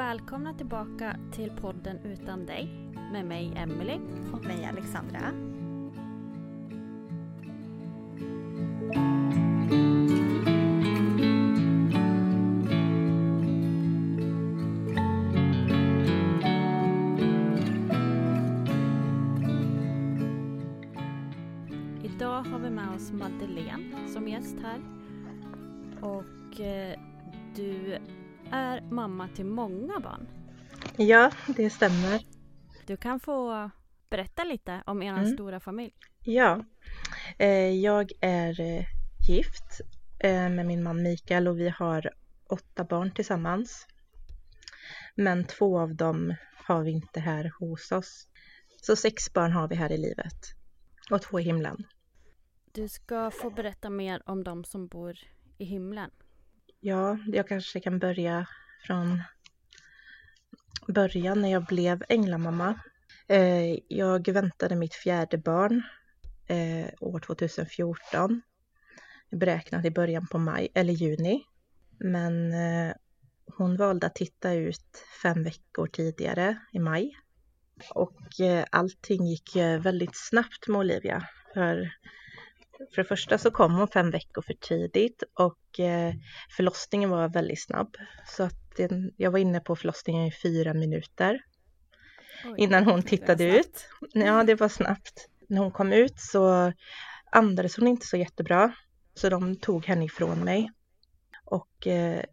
Välkomna tillbaka till podden Utan dig med mig Emily och mig Alexandra. Idag har vi med oss Madeleine som gäst här. Och eh, du är mamma till många barn. Ja, det stämmer. Du kan få berätta lite om er Mm. stora familj. Ja, eh, jag är eh, gift eh, med min man Mikael och vi har åtta barn tillsammans. Men två av dem har vi inte här hos oss. Så sex barn har vi här i livet och två i himlen. Du ska få berätta mer om de som bor i himlen. Ja, jag kanske kan börja från början när jag blev änglamamma. Eh, jag väntade mitt fjärde barn eh, år 2014. Beräknat i början på maj eller juni. Men eh, hon valde att titta ut fem veckor tidigare i maj. Och allting gick väldigt snabbt med Olivia. För, för det första så kom hon fem veckor för tidigt och eh, förlossningen var väldigt snabb. Så att jag var inne på förlossningen i fyra minuter Oj, innan hon tittade ut. Ja, det var snabbt. När hon kom ut så andades hon inte så jättebra. Så de tog henne ifrån mig och eh,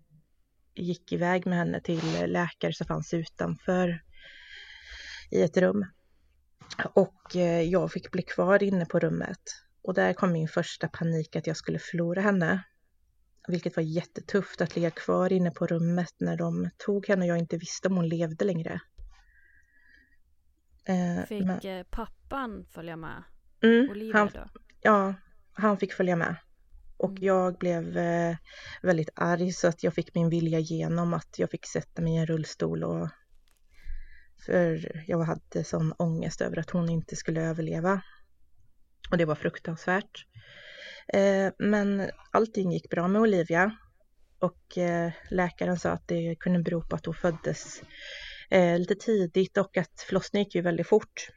gick iväg med henne till läkare som fanns utanför i ett rum. Och eh, jag fick bli kvar inne på rummet. Och där kom min första panik att jag skulle förlora henne. Vilket var jättetufft att ligga kvar inne på rummet när de tog henne och jag inte visste om hon levde längre. Eh, Fick men- eh, pappan följa med? Mm, Olivia han, då? ja, han fick följa med. Och Mm. jag blev eh, väldigt arg så att jag fick min vilja igenom att jag fick sätta mig i en rullstol och för jag hade sån ångest över att hon inte skulle överleva. Och det var fruktansvärt. Eh, men allting gick bra med Olivia. och eh, läkaren sa att det kunde bero på att hon föddes eh, lite tidigt och att förlossningen gick ju väldigt fort.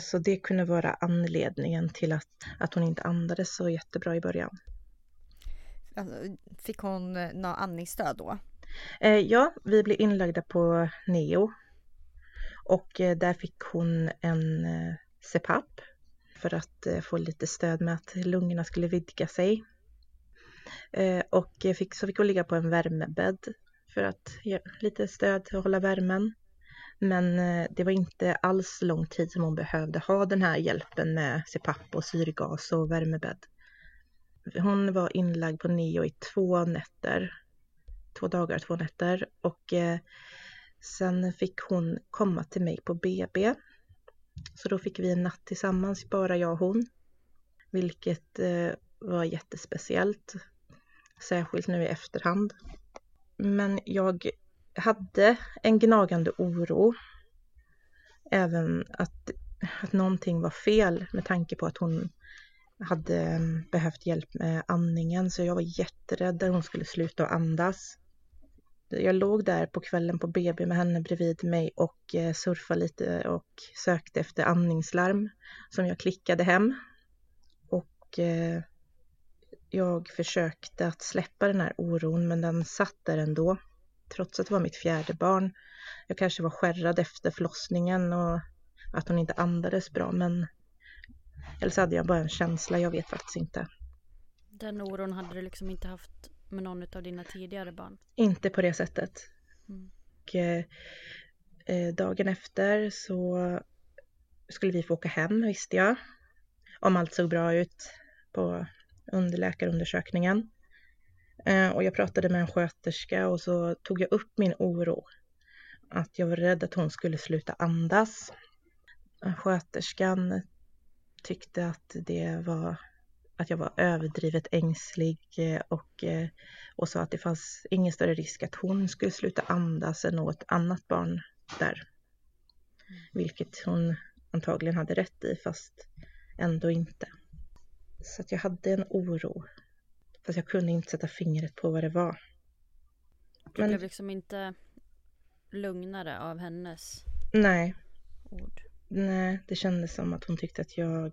Så det kunde vara anledningen till att, att hon inte andades så jättebra i början. Alltså, fick hon något andningsstöd då? Ja, vi blev inlagda på NEO och där fick hon en CPAP för att eh, få lite stöd med att lungorna skulle vidga sig. Eh, och fick, så fick hon ligga på en värmebädd för att ge lite stöd till att hålla värmen. Men eh, det var inte alls lång tid som hon behövde ha den här hjälpen med CPAP och syrgas och värmebädd. Hon var inlagd på NEO i två nätter. Två dagar, två nätter. Och sen fick hon komma till mig på BB. Så då fick vi en natt tillsammans, bara jag och hon. Vilket eh, var jättespeciellt. Särskilt nu i efterhand. Men jag hade en gnagande oro. Även att, att någonting var fel med tanke på att hon hade mm, behövt hjälp med andningen så jag var jätterädd att hon skulle sluta andas. Jag låg där på kvällen på BB med henne bredvid mig och eh, surfade lite och sökte efter andningslarm som jag klickade hem. Och eh, jag försökte att släppa den här oron men den satt där ändå. Trots att det var mitt fjärde barn. Jag kanske var skärrad efter förlossningen och att hon inte andades bra men eller så hade jag bara en känsla, jag vet faktiskt inte. Den oron hade du liksom inte haft med någon av dina tidigare barn? Inte på det sättet. Mm. Och, eh, dagen efter så skulle vi få åka hem visste jag. Om allt såg bra ut på underläkarundersökningen. Eh, och jag pratade med en sköterska och så tog jag upp min oro. Att jag var rädd att hon skulle sluta andas. Sköterskan tyckte att det var att jag var överdrivet ängslig eh, och, eh, och sa att det fanns ingen större risk att hon skulle sluta andas än något annat barn där. Vilket hon antagligen hade rätt i fast ändå inte. Så att jag hade en oro. Fast jag kunde inte sätta fingret på vad det var. Du blev liksom inte lugnare av hennes Nej. ord? Nej, det kändes som att hon tyckte att jag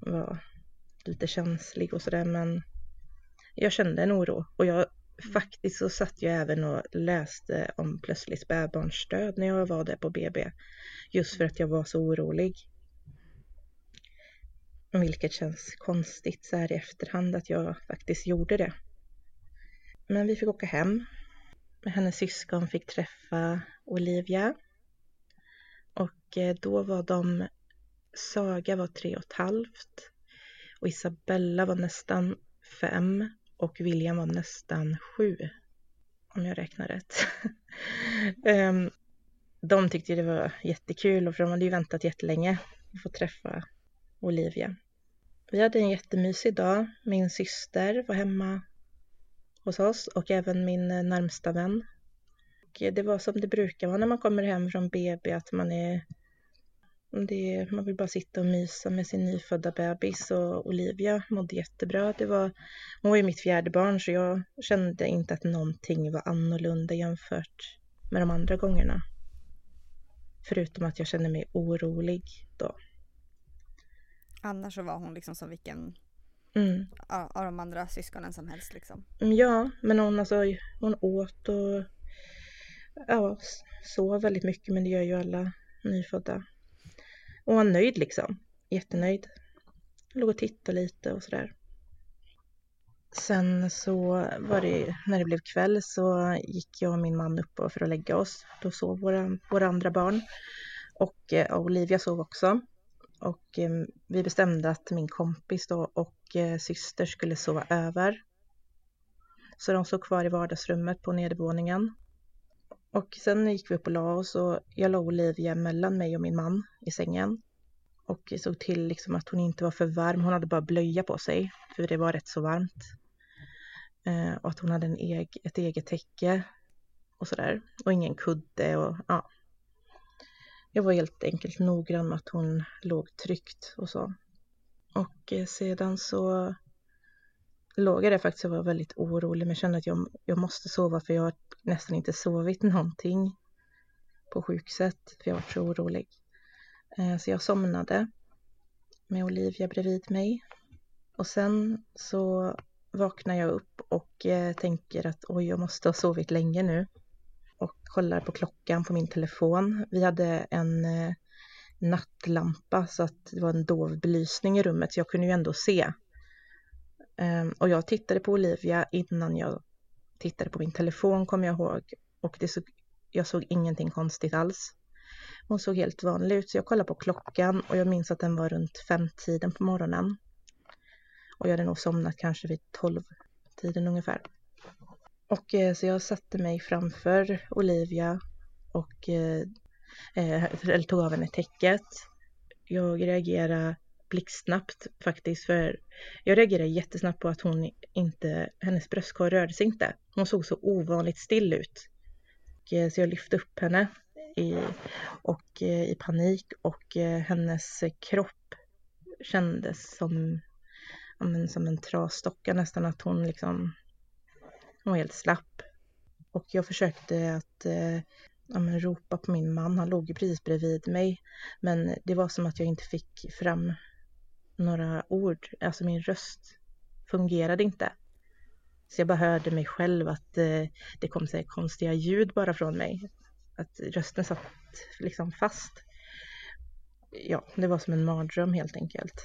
var lite känslig och sådär men jag kände en oro och jag faktiskt så satt jag även och läste om plötsligt spädbarnsdöd när jag var där på BB. Just för att jag var så orolig. Vilket känns konstigt så här i efterhand att jag faktiskt gjorde det. Men vi fick åka hem. Hennes syskon fick träffa Olivia. Och eh, då var de, Saga var tre och ett halvt och Isabella var nästan fem och William var nästan sju. Om jag räknar rätt. um, de tyckte det var jättekul och för de hade ju väntat jättelänge att få träffa Olivia. Vi hade en jättemysig dag. Min syster var hemma hos oss och även min eh, närmsta vän. Och det var som det brukar vara när man kommer hem från BB, att man är det, man vill bara sitta och mysa med sin nyfödda bebis och Olivia mådde jättebra. Det var, hon var ju mitt fjärde barn så jag kände inte att någonting var annorlunda jämfört med de andra gångerna. Förutom att jag kände mig orolig då. Annars så var hon liksom som vilken Mm. av de andra syskonen som helst liksom. Ja, men hon, alltså, hon åt och ja, sov väldigt mycket men det gör ju alla nyfödda. Och var nöjd liksom. Jättenöjd. Låg och tittade lite och sådär. Sen så var det, när det blev kväll så gick jag och min man upp för att lägga oss. Då sov våra, våra andra barn. Och eh, Olivia sov också. Och eh, vi bestämde att min kompis då och eh, syster skulle sova över. Så de sov kvar i vardagsrummet på nedervåningen. Och sen gick vi upp och la oss och jag la Olivia mellan mig och min man i sängen. Och såg till liksom att hon inte var för varm. Hon hade bara blöja på sig för det var rätt så varmt. Eh, och att hon hade en eg ett eget täcke och sådär. Och ingen kudde och ja. Jag var helt enkelt noggrann med att hon låg tryggt och så. Och eh, sedan så låg jag där faktiskt och var väldigt orolig men kände att jag, jag måste sova för jag har nästan inte sovit någonting på sjukhuset för jag var så orolig. Eh, så jag somnade med Olivia bredvid mig. Och sen så vaknar jag upp och eh, tänker att oj, jag måste ha sovit länge nu. Och kollar på klockan på min telefon. Vi hade en eh, nattlampa så att det var en dov belysning i rummet så jag kunde ju ändå se. Ehm, och jag tittade på Olivia innan jag tittade på min telefon kommer jag ihåg. Och det såg, jag såg ingenting konstigt alls. Hon såg helt vanlig ut så jag kollade på klockan och jag minns att den var runt femtiden på morgonen. Och jag hade nog somnat kanske vid tolvtiden ungefär. Och eh, så jag satte mig framför Olivia och eh, eh tog av henne täcket. Jag reagerade blixtsnabbt faktiskt för jag reagerade jättesnabbt på att hon inte, hennes bröstkorg rörde sig inte. Hon såg så ovanligt still ut. Eh, så jag lyfte upp henne i, och, eh, i panik och eh, hennes kropp kändes som, men, som en trasdocka nästan att hon liksom hon var helt slapp. Och jag försökte att ja, men, ropa på min man, han låg ju precis bredvid mig. Men det var som att jag inte fick fram några ord, alltså min röst fungerade inte. Så jag bara hörde mig själv att eh, det kom så konstiga ljud bara från mig. Att rösten satt liksom fast. Ja, det var som en mardröm helt enkelt.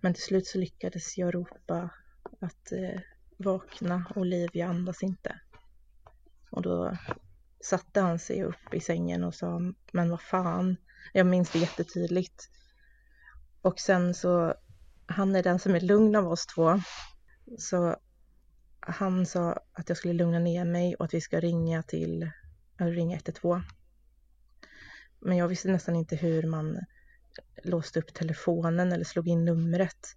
Men till slut så lyckades jag ropa att eh, vakna, Olivia andas inte. Och då satte han sig upp i sängen och sa, men vad fan, jag minns det jättetydligt. Och sen så, han är den som är lugn av oss två. Så han sa att jag skulle lugna ner mig och att vi ska ringa till, äh, ringa 112. Men jag visste nästan inte hur man låste upp telefonen eller slog in numret.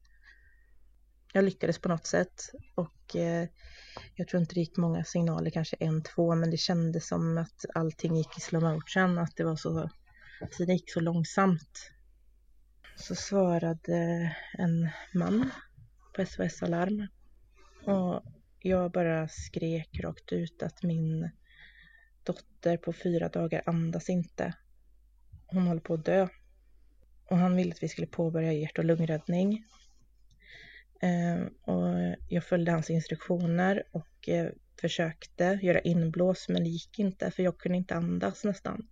Jag lyckades på något sätt och eh, jag tror inte det gick många signaler, kanske en, två, men det kändes som att allting gick i slow motion, att det var så, tiden gick så långsamt. Så svarade en man på SOS Alarm och jag bara skrek rakt ut att min dotter på fyra dagar andas inte. Hon håller på att dö. Och han ville att vi skulle påbörja hjärt och lungräddning ehm, och jag följde hans instruktioner och eh, försökte göra inblås men det gick inte för jag kunde inte andas nästan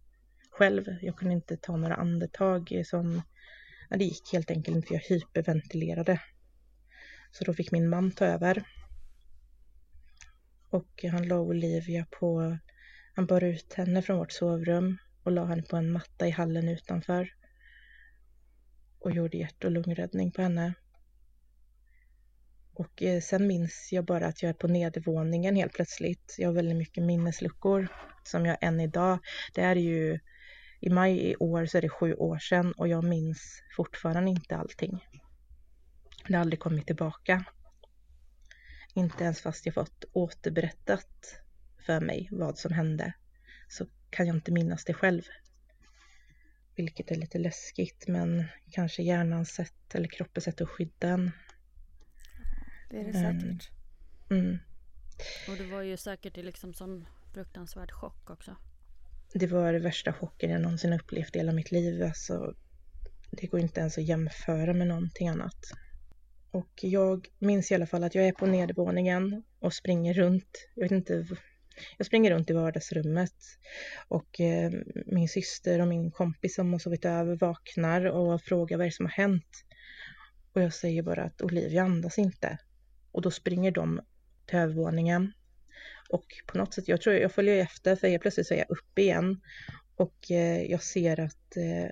själv. Jag kunde inte ta några andetag som, ja, det gick helt enkelt inte jag hyperventilerade. Så då fick min man ta över. Och han la Olivia på, han bar ut henne från vårt sovrum och la henne på en matta i hallen utanför. Och gjorde hjärt och lungräddning på henne. Och eh, sen minns jag bara att jag är på nedervåningen helt plötsligt. Jag har väldigt mycket minnesluckor som jag än idag, det är ju i maj i år så är det sju år sedan och jag minns fortfarande inte allting. Det har aldrig kommit tillbaka. Inte ens fast jag fått återberättat för mig vad som hände så kan jag inte minnas det själv. Vilket är lite läskigt men kanske hjärnans sätt eller kroppens sätt att skydda en det är det säkert. Mm. Och det var ju säkert i liksom sån fruktansvärd chock också. Det var det värsta chocken jag någonsin upplevt i hela mitt liv. Alltså, det går inte ens att jämföra med någonting annat. Och jag minns i alla fall att jag är på nedervåningen och springer runt. Jag vet inte. Jag springer runt i vardagsrummet och eh, min syster och min kompis som har sovit över vaknar och frågar vad det är som har hänt. Och jag säger bara att Olivia andas inte. Och då springer de till övervåningen. Och på något sätt, jag tror jag följer efter för helt plötsligt så är jag uppe igen. Och eh, jag ser att eh,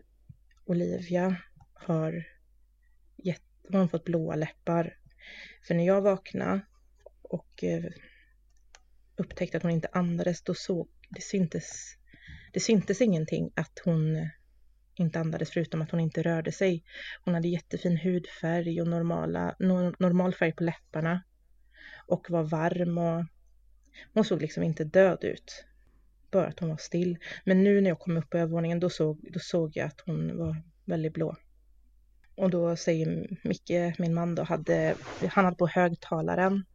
Olivia har, gett, hon har fått blåa läppar. För när jag vaknade och eh, upptäckte att hon inte andades, då såg det syntes, det syntes ingenting att hon inte andades förutom att hon inte rörde sig. Hon hade jättefin hudfärg och normala, no, normal färg på läpparna och var varm och hon såg liksom inte död ut. Bara att hon var still. Men nu när jag kom upp på övervåningen då såg, då såg jag att hon var väldigt blå. Och då säger Micke, min man då, hade, han hade på högtalaren.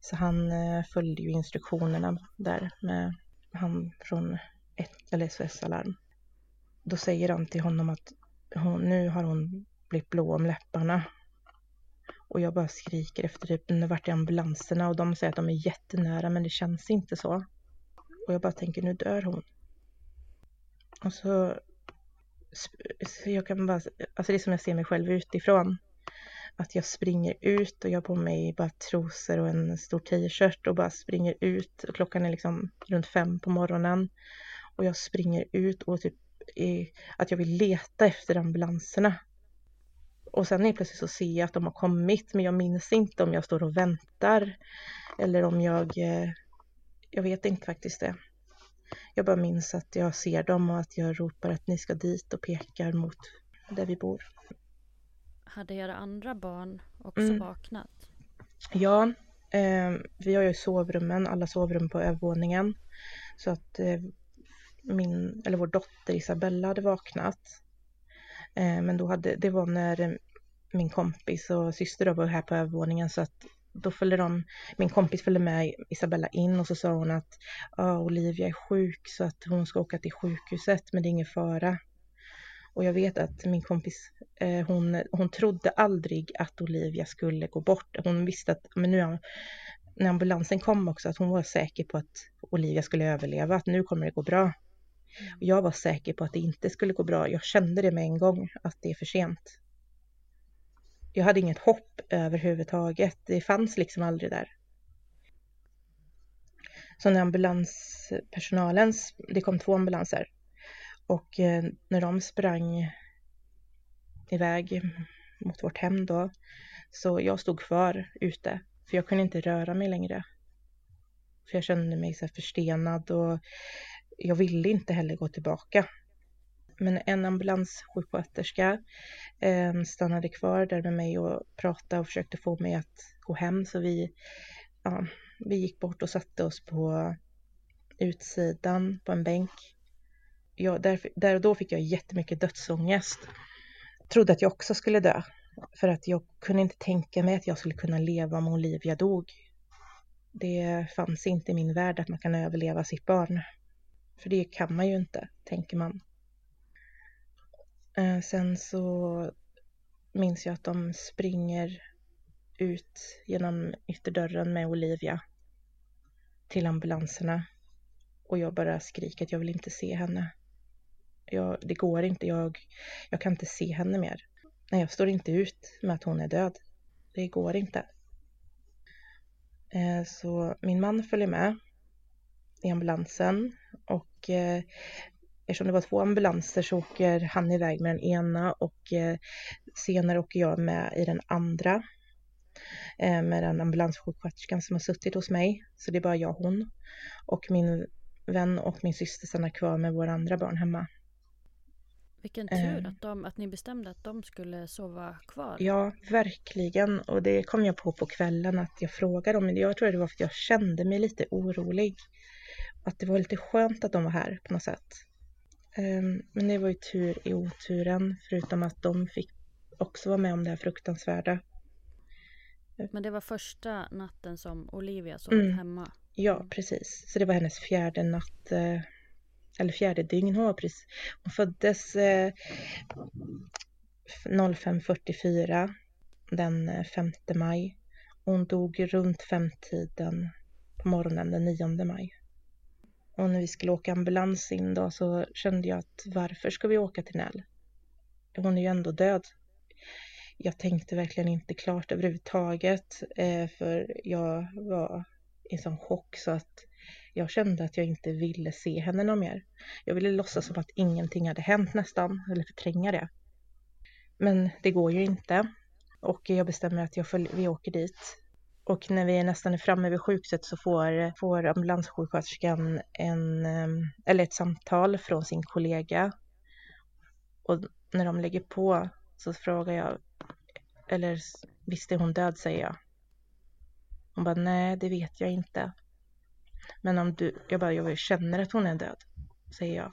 Så han eh, följde ju instruktionerna där med han från ett, eller SOS Alarm. Då säger han till honom att hon, nu har hon blivit blå om läpparna. Och jag bara skriker efter typ, nu vart är ambulanserna och de säger att de är jättenära men det känns inte så. Och jag bara tänker, nu dör hon. Och så, så jag kan bara, alltså det är som jag ser mig själv utifrån. Att jag springer ut och jag har på mig bara trosor och en stor t-shirt och bara springer ut. Och klockan är liksom runt fem på morgonen. Och jag springer ut och typ är, att jag vill leta efter ambulanserna. Och sen helt plötsligt så ser jag att de har kommit men jag minns inte om jag står och väntar eller om jag, eh, jag vet inte faktiskt det. Jag bara minns att jag ser dem och att jag ropar att ni ska dit och pekar mot där vi bor. Hade era andra barn också Mm. vaknat? Ja, eh, vi har ju sovrummen, alla sovrum på övervåningen. Så att eh, min, eller vår dotter Isabella hade vaknat. Eh, men då hade, det var när min kompis och syster då var här på övervåningen så att då följde de, min kompis följde med Isabella in och så sa hon att ah, Olivia är sjuk så att hon ska åka till sjukhuset men det är ingen fara. Och jag vet att min kompis, eh, hon, hon trodde aldrig att Olivia skulle gå bort. Hon visste att, men nu när ambulansen kom också, att hon var säker på att Olivia skulle överleva, att nu kommer det gå bra. Och jag var säker på att det inte skulle gå bra. Jag kände det med en gång, att det är för sent. Jag hade inget hopp överhuvudtaget. Det fanns liksom aldrig där. Så när ambulanspersonalen, det kom två ambulanser, och eh, när de sprang iväg mot vårt hem då, så jag stod kvar ute, för jag kunde inte röra mig längre. För jag kände mig så här förstenad och jag ville inte heller gå tillbaka. Men en ambulanssjuksköterska eh, stannade kvar där med mig och pratade och försökte få mig att gå hem. Så vi, ja, vi gick bort och satte oss på utsidan på en bänk. Jag, där, där och då fick jag jättemycket dödsångest. Trodde att jag också skulle dö. För att jag kunde inte tänka mig att jag skulle kunna leva om Olivia dog. Det fanns inte i min värld att man kan överleva sitt barn. För det kan man ju inte, tänker man. Eh, sen så minns jag att de springer ut genom ytterdörren med Olivia till ambulanserna. Och jag bara skriker att jag vill inte se henne. Jag, det går inte, jag, jag kan inte se henne mer. Nej, jag står inte ut med att hon är död. Det går inte. Eh, Så min man följer med i ambulansen och eh, eftersom det var två ambulanser så åker han iväg med den ena och eh, senare åker jag med i den andra eh, med den ambulanssjuksköterskan som har suttit hos mig. Så det är bara jag och hon. Och min vän och min syster stannar kvar med våra andra barn hemma. Vilken tur Eh. att, de, att ni bestämde att de skulle sova kvar. Ja, verkligen. Och det kom jag på på kvällen att jag frågade dem. Jag tror det var för att jag kände mig lite orolig. Att det var lite skönt att de var här på något sätt. Ehm, Men det var ju tur i oturen, förutom att de fick också vara med om det här fruktansvärda. Men det var första natten som Olivia sov Mm. hemma. Ja, precis. Så det var hennes fjärde natt, eh, eller fjärde dygn. Hon, precis, hon föddes eh, 05.44 den eh, 5 maj. Hon dog runt femtiden på morgonen den 9 maj. Och när vi skulle åka ambulans in då så kände jag att varför ska vi åka till Nell? Hon är ju ändå död. Jag tänkte verkligen inte klart överhuvudtaget eh, för jag var i sån chock så att jag kände att jag inte ville se henne någon mer. Jag ville låtsas som att ingenting hade hänt nästan, eller förtränga det. Men det går ju inte. Och jag bestämmer att jag följ- vi åker dit. Och när vi är nästan är framme vid sjukhuset så får, får ambulanssjuksköterskan en, ehm, eller ett samtal från sin kollega. Och när de lägger på så frågar jag, eller visst är hon död säger jag. Hon bara, nej det vet jag inte. Men om du, jag bara, jag känner att hon är död, säger jag.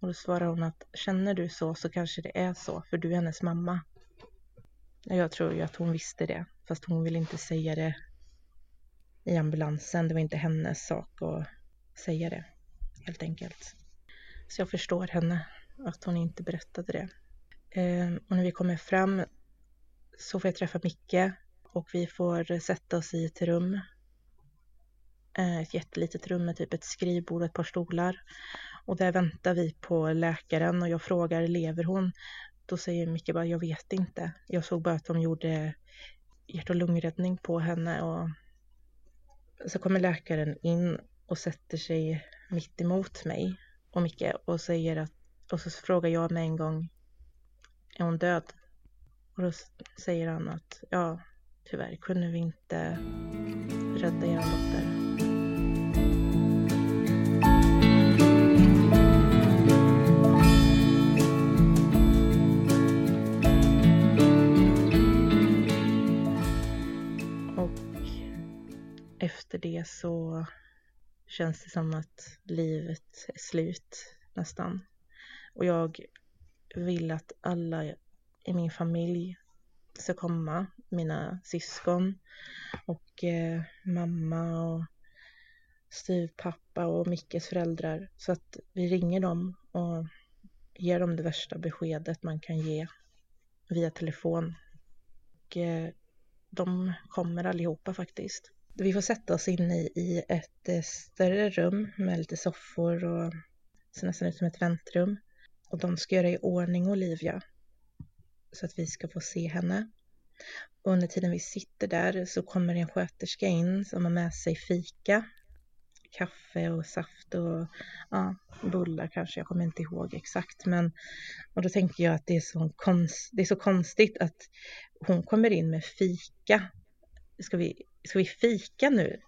Och då svarar hon att känner du så så kanske det är så, för du är hennes mamma. Jag tror ju att hon visste det, fast hon vill inte säga det i ambulansen. Det var inte hennes sak att säga det, helt enkelt. Så jag förstår henne, att hon inte berättade det. Ehm, och när vi kommer fram så får jag träffa Micke och vi får sätta oss i ett rum. Eh, ett jättelitet rum med typ ett skrivbord och ett par stolar. Och där väntar vi på läkaren och jag frågar lever hon? Då säger Micke bara jag vet inte. Jag såg bara att de gjorde hjärt och lungräddning på henne och så kommer läkaren in och sätter sig mitt emot mig och Micke och säger att och så frågar jag med en gång är hon död? Och då säger han att ja, tyvärr kunde vi inte rädda er dotter. Efter det så känns det som att livet är slut nästan. Och jag vill att alla i min familj ska komma. Mina syskon och eh, mamma och styvpappa och Mickes föräldrar. Så att vi ringer dem och ger dem det värsta beskedet man kan ge via telefon. Och eh, de kommer allihopa faktiskt. Vi får sätta oss inne i ett eh, större rum med lite soffor och ser nästan ut som ett väntrum. Och de ska göra i ordning Olivia så att vi ska få se henne. Och under tiden vi sitter där så kommer en sköterska in som har med sig fika, kaffe och saft och ja, bullar kanske, jag kommer inte ihåg exakt. Men, och då tänker jag att det är, så konst, det är så konstigt att hon kommer in med fika. Ska vi ska vi fika nu?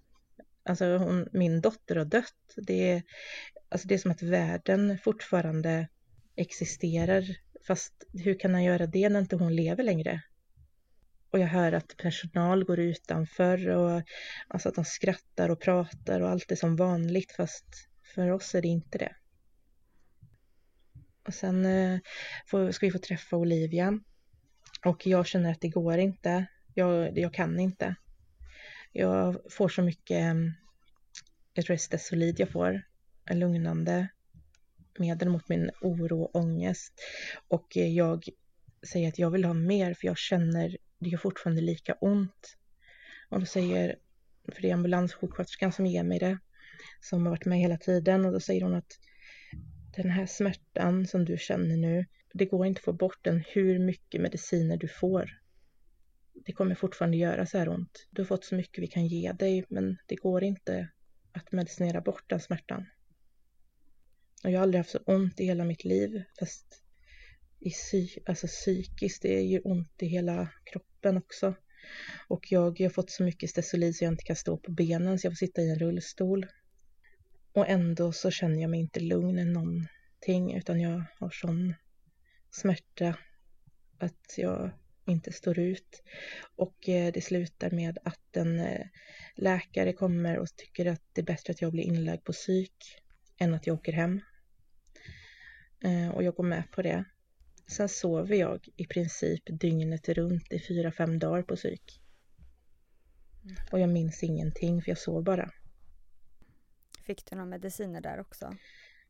Alltså hon, min dotter har dött. Det är, alltså det är som att världen fortfarande existerar. Fast hur kan han göra det när inte hon lever längre? Och jag hör att personal går utanför och alltså att de skrattar och pratar och allt är som vanligt fast för oss är det inte det. Och sen eh, får, ska vi få träffa Olivia och jag känner att det går inte. Jag, jag kan inte. Jag får så mycket, mm, jag tror det är Stesolid jag får, en lugnande medel mot min oro och ångest. Och eh, jag säger att jag vill ha mer för jag känner det gör fortfarande lika ont. Och då säger, för det är ambulanssjuksköterskan som ger mig det, som har varit med hela tiden och då säger hon att den här smärtan som du känner nu, det går inte att få bort den hur mycket mediciner du får det kommer fortfarande göra så här ont. Du har fått så mycket vi kan ge dig, men det går inte att medicinera bort den smärtan. Och jag har aldrig haft så ont i hela mitt liv, fast i psy alltså psykiskt, det gör ont i hela kroppen också. Och jag, jag har fått så mycket stesolid så jag inte kan stå på benen, så jag får sitta i en rullstol. Och ändå så känner jag mig inte lugn i någonting, utan jag har sån smärta att jag inte står ut. Och eh, det slutar med att en eh, läkare kommer och tycker att det är bättre att jag blir inlagd på psyk än att jag åker hem. Eh, och jag går med på det. Sen sover jag i princip dygnet runt i fyra, fem dagar på psyk. Och jag minns ingenting för jag sov bara. Fick du några mediciner där också?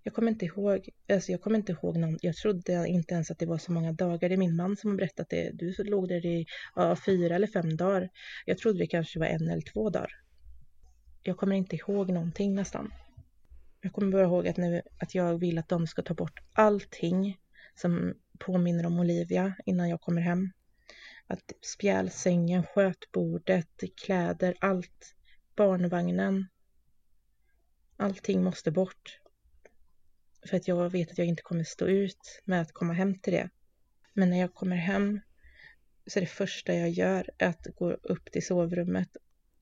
Jag kommer inte ihåg, alltså jag kommer inte ihåg någon, jag trodde inte ens att det var så många dagar. Det är min man som har berättat det. Du låg där i ja, fyra eller fem dagar. Jag trodde det kanske var en eller två dagar. Jag kommer inte ihåg någonting nästan. Jag kommer bara ihåg att, nu, att jag vill att de ska ta bort allting som påminner om Olivia innan jag kommer hem. Att spjälsängen, skötbordet, kläder, allt, barnvagnen. Allting måste bort. För att jag vet att jag inte kommer stå ut med att komma hem till det. Men när jag kommer hem så är det första jag gör att gå upp till sovrummet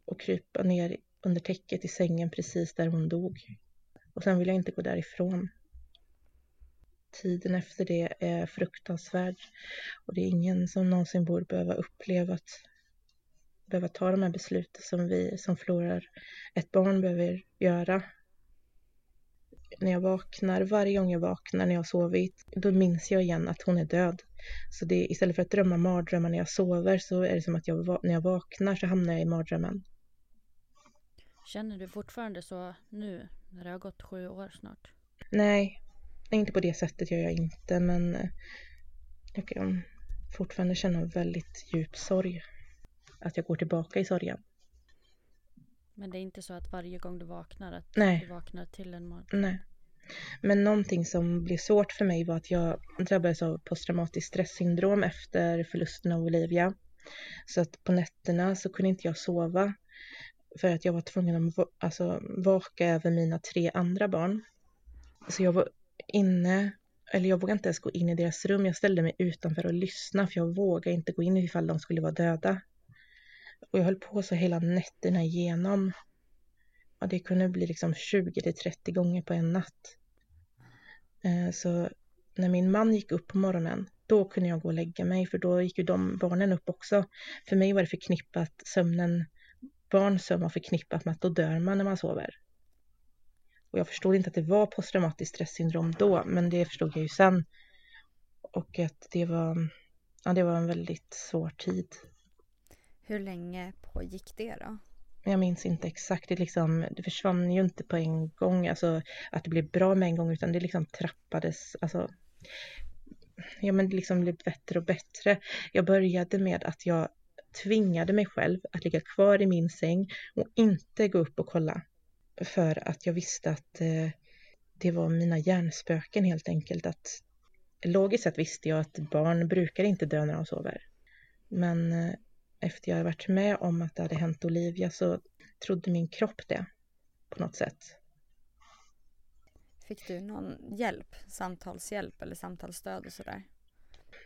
och krypa ner under täcket i sängen precis där hon dog. Och sen vill jag inte gå därifrån. Tiden efter det är fruktansvärd och det är ingen som någonsin borde behöva uppleva att behöva ta de här besluten som vi som förlorar ett barn behöver göra när jag vaknar, varje gång jag vaknar när jag har sovit, då minns jag igen att hon är död. Så det, istället för att drömma mardrömmar när jag sover så är det som att jag, när jag vaknar så hamnar jag i mardrömmen. Känner du fortfarande så nu när det har gått sju år snart? Nej, inte på det sättet gör jag inte men eh, jag kan fortfarande känna väldigt djup sorg. Att jag går tillbaka i sorgen. Men det är inte så att varje gång du vaknar att Nej. du vaknar till en mardröm? Nej. Men någonting som blev svårt för mig var att jag drabbades av posttraumatiskt stresssyndrom efter förlusten av Olivia. Så att på nätterna så kunde inte jag sova för att jag var tvungen att alltså, vaka över mina tre andra barn. Så jag var inne, eller jag vågade inte ens gå in i deras rum. Jag ställde mig utanför och lyssnade för jag vågade inte gå in ifall de skulle vara döda. Och jag höll på så hela nätterna igenom. Och det kunde bli liksom 20 till 30 gånger på en natt. Eh, så när min man gick upp på morgonen, då kunde jag gå och lägga mig för då gick ju de barnen upp också. För mig var det förknippat sömnen, barns sömn var förknippat med att då dör man när man sover. Och jag förstod inte att det var posttraumatiskt stresssyndrom då, men det förstod jag ju sen. Och att det var, ja, det var en väldigt svår tid. Hur länge pågick det då? Jag minns inte exakt, det, liksom, det försvann ju inte på en gång, alltså att det blev bra med en gång, utan det liksom trappades, alltså ja men det liksom blev bättre och bättre. Jag började med att jag tvingade mig själv att ligga kvar i min säng och inte gå upp och kolla. För att jag visste att eh, det var mina hjärnspöken helt enkelt. Att, logiskt sett visste jag att barn brukar inte dö när de sover. Men eh, efter jag varit med om att det hade hänt Olivia så trodde min kropp det på något sätt. Fick du någon hjälp, samtalshjälp eller samtalsstöd och sådär?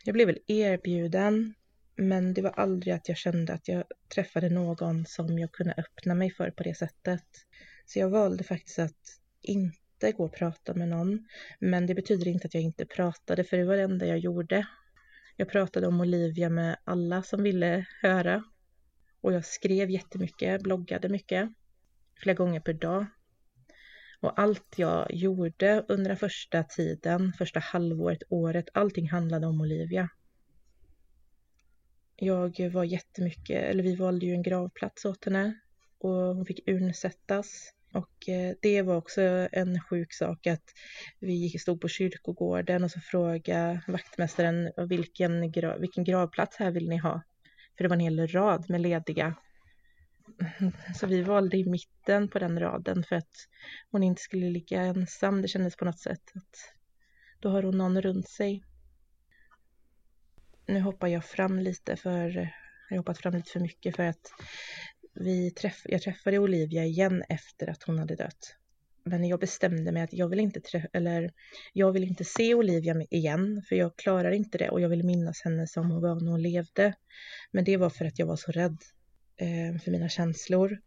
Jag blev väl erbjuden, men det var aldrig att jag kände att jag träffade någon som jag kunde öppna mig för på det sättet. Så jag valde faktiskt att inte gå och prata med någon. Men det betyder inte att jag inte pratade, för det var det enda jag gjorde. Jag pratade om Olivia med alla som ville höra. Och jag skrev jättemycket, bloggade mycket, flera gånger per dag. Och allt jag gjorde under den första tiden, första halvåret, året, allting handlade om Olivia. Jag var jättemycket, eller vi valde ju en gravplats åt henne och hon fick urnsättas. Och eh, det var också en sjuk sak att vi stod på kyrkogården och så frågade vaktmästaren vilken, grav, vilken gravplats här vill ni ha? För det var en hel rad med lediga. Så vi valde i mitten på den raden för att hon inte skulle ligga ensam. Det kändes på något sätt att då har hon någon runt sig. Nu hoppar jag fram lite för jag har hoppat fram lite för mycket för att vi träff, jag träffade Olivia igen efter att hon hade dött. Men jag bestämde mig att jag vill inte eller jag vill inte se Olivia igen, för jag klarar inte det och jag vill minnas henne som hon var när hon levde. Men det var för att jag var så rädd eh, för mina känslor.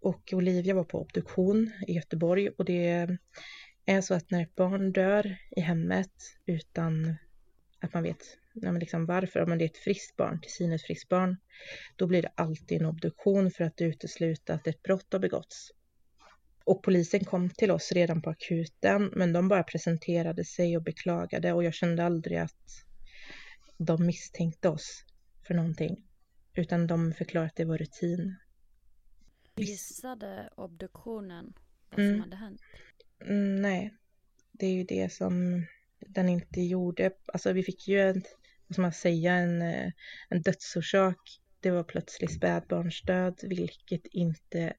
Och Olivia var på obduktion i Göteborg och det är så att när ett barn dör i hemmet utan att man vet ja, men liksom varför, om det är ett friskt barn, till synes friskt barn, då blir det alltid en obduktion för att utesluta att ett brott har begåtts. Och polisen kom till oss redan på akuten, men de bara presenterade sig och beklagade och jag kände aldrig att de misstänkte oss för någonting, utan de förklarade att det var rutin. Gissade obduktionen vad som Mm. hade hänt? Mm, nej, det är ju det som den inte gjorde. Alltså vi fick ju en, vad ska man säga, en, eh, en dödsorsak. Det var plötslig spädbarnsdöd, vilket inte,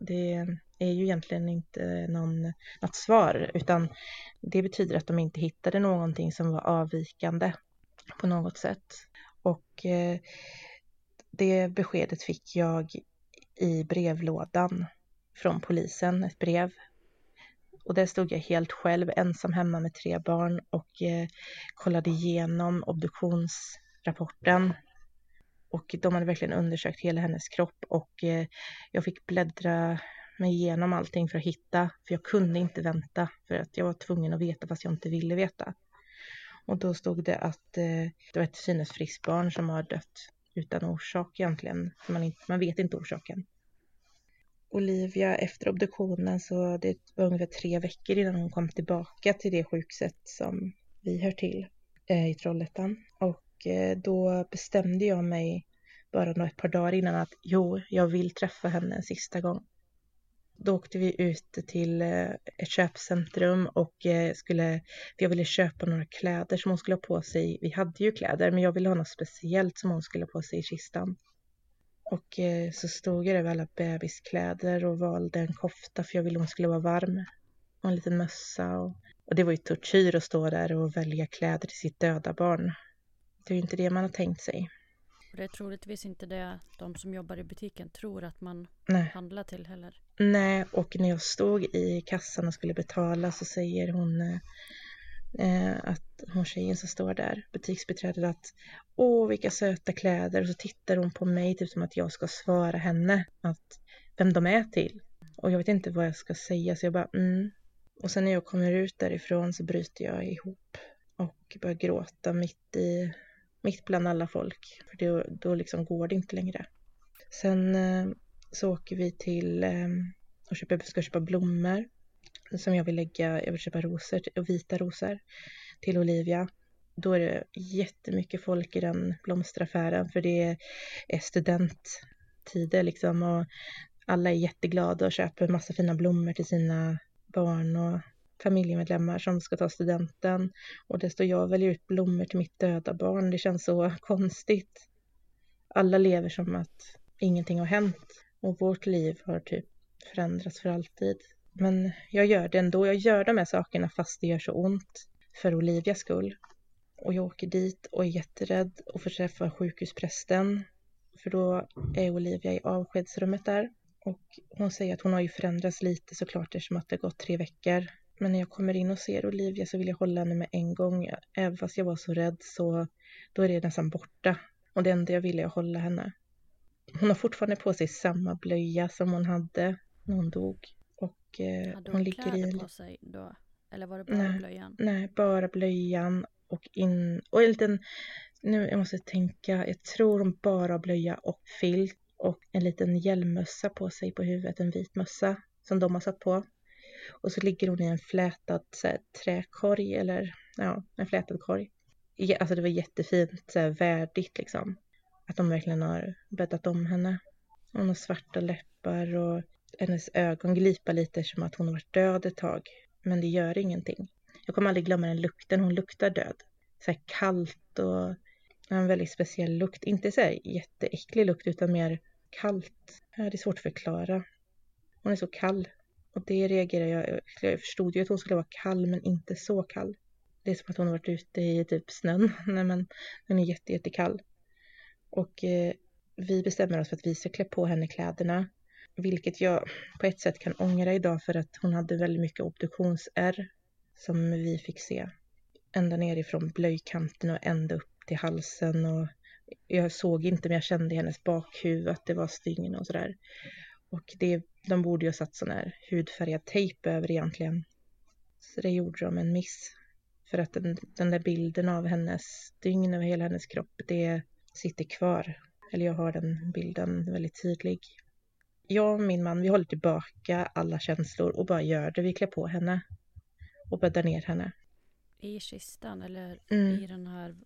det är ju egentligen inte någon, något svar, utan det betyder att de inte hittade någonting som var avvikande på något sätt. Och eh, det beskedet fick jag i brevlådan från polisen, ett brev och där stod jag helt själv, ensam hemma med tre barn och eh, kollade igenom obduktionsrapporten. Och de hade verkligen undersökt hela hennes kropp och eh, jag fick bläddra mig igenom allting för att hitta, för jag kunde inte vänta för att jag var tvungen att veta fast jag inte ville veta. Och då stod det att eh, det var ett synes friskt barn som har dött utan orsak egentligen, man, inte, man vet inte orsaken. Olivia efter obduktionen så det var ungefär tre veckor innan hon kom tillbaka till det sjukset som vi hör till eh, i Trollhättan. Och eh, då bestämde jag mig bara några ett par dagar innan att jo, jag vill träffa henne en sista gång. Då åkte vi ut till eh, ett köpcentrum och eh, skulle, jag ville köpa några kläder som hon skulle ha på sig. Vi hade ju kläder, men jag ville ha något speciellt som hon skulle ha på sig i kistan. Och eh, så stod jag över alla bebiskläder och valde en kofta för jag ville hon skulle vara varm. Och en liten mössa. Och, och det var ju tortyr att stå där och välja kläder till sitt döda barn. Det är ju inte det man har tänkt sig. Det är troligtvis inte det de som jobbar i butiken tror att man Nej. handlar till heller. Nej, och när jag stod i kassan och skulle betala så säger hon eh, att hon tjejen som står där, butiksbiträdet att åh vilka söta kläder och så tittar hon på mig typ som att jag ska svara henne att vem de är till. Och jag vet inte vad jag ska säga så jag bara mm. Och sen när jag kommer ut därifrån så bryter jag ihop och börjar gråta mitt i mitt bland alla folk. För då, då liksom går det inte längre. Sen eh, så åker vi till eh, och köper, ska köpa blommor som jag vill lägga, jag vill köpa rosor, vita rosor till Olivia. Då är det jättemycket folk i den blomsteraffären för det är studenttider liksom och alla är jätteglada och köper massa fina blommor till sina barn och familjemedlemmar som ska ta studenten och det står jag och väljer ut blommor till mitt döda barn. Det känns så konstigt. Alla lever som att ingenting har hänt och vårt liv har typ förändrats för alltid. Men jag gör det ändå. Jag gör de här sakerna fast det gör så ont för Olivias skull. Och jag åker dit och är jätterädd och får träffa sjukhusprästen. För då är Olivia i avskedsrummet där. Och hon säger att hon har ju förändrats lite såklart eftersom att det gått tre veckor. Men när jag kommer in och ser Olivia så vill jag hålla henne med en gång. Även fast jag var så rädd så då är det nästan borta. Och det enda jag ville är att hålla henne. Hon har fortfarande på sig samma blöja som hon hade när hon dog. Och eh, hon hon ligger i... på sig då? Eller var det bara Nej. blöjan? Nej, bara blöjan och in... Och en liten... Nu, jag måste tänka. Jag tror hon bara har blöja och filt och en liten hjälmmössa på sig på huvudet. En vit mössa som de har satt på. Och så ligger hon i en flätad så här, träkorg eller ja, en flätad korg. Alltså det var jättefint, så här, värdigt liksom. Att de verkligen har bäddat om henne. Hon har svarta läppar och hennes ögon glipar lite som att hon har varit död ett tag. Men det gör ingenting. Jag kommer aldrig glömma den lukten, hon luktar död. Så här kallt och en väldigt speciell lukt. Inte så här jätteäcklig lukt utan mer kallt. Det är svårt att förklara. Hon är så kall. Och det reagerar jag. Jag förstod ju att hon skulle vara kall men inte så kall. Det är som att hon har varit ute i typ snön. Nej men den är jätte, jättekall. Och eh, vi bestämmer oss för att vi ska klä på henne kläderna. Vilket jag på ett sätt kan ångra idag för att hon hade väldigt mycket obduktionsärr som vi fick se. Ända nerifrån blöjkanten och ända upp till halsen och jag såg inte men jag kände i hennes bakhuvud att det var stygn och sådär. Och det, de borde ju ha satt sån här hudfärgad tejp över egentligen. Så det gjorde de en miss. För att den, den där bilden av hennes stygn över hela hennes kropp, det sitter kvar. Eller jag har den bilden väldigt tydlig. Jag och min man, vi håller tillbaka alla känslor och bara gör det. Vi klär på henne och bäddar ner henne. I kistan eller Mm. i den här...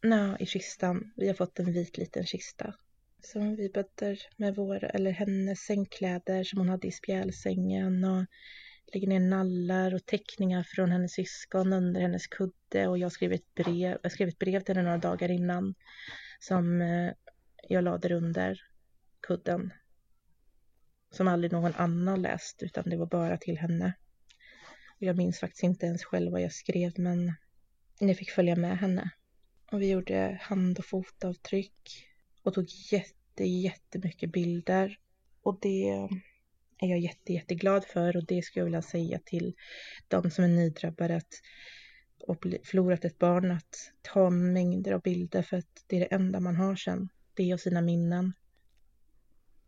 Ja. I kistan. Vi har fått en vit liten kista. Som vi bäddar med vår, eller hennes sängkläder som hon hade i spjälsängen och lägger ner nallar och teckningar från hennes syskon under hennes kudde och jag skrev ett brev, jag skrev ett brev till henne några dagar innan som eh, jag lade under kudden. Som aldrig någon annan läst utan det var bara till henne. Och jag minns faktiskt inte ens själv vad jag skrev men jag fick följa med henne. Och vi gjorde hand och fotavtryck och tog jätte, jättemycket bilder. Och det är jag jätte, jätteglad för och det skulle jag vilja säga till de som är nydrabbade att och förlorat ett barn att ta mängder av bilder för att det är det enda man har sen. Det och sina minnen.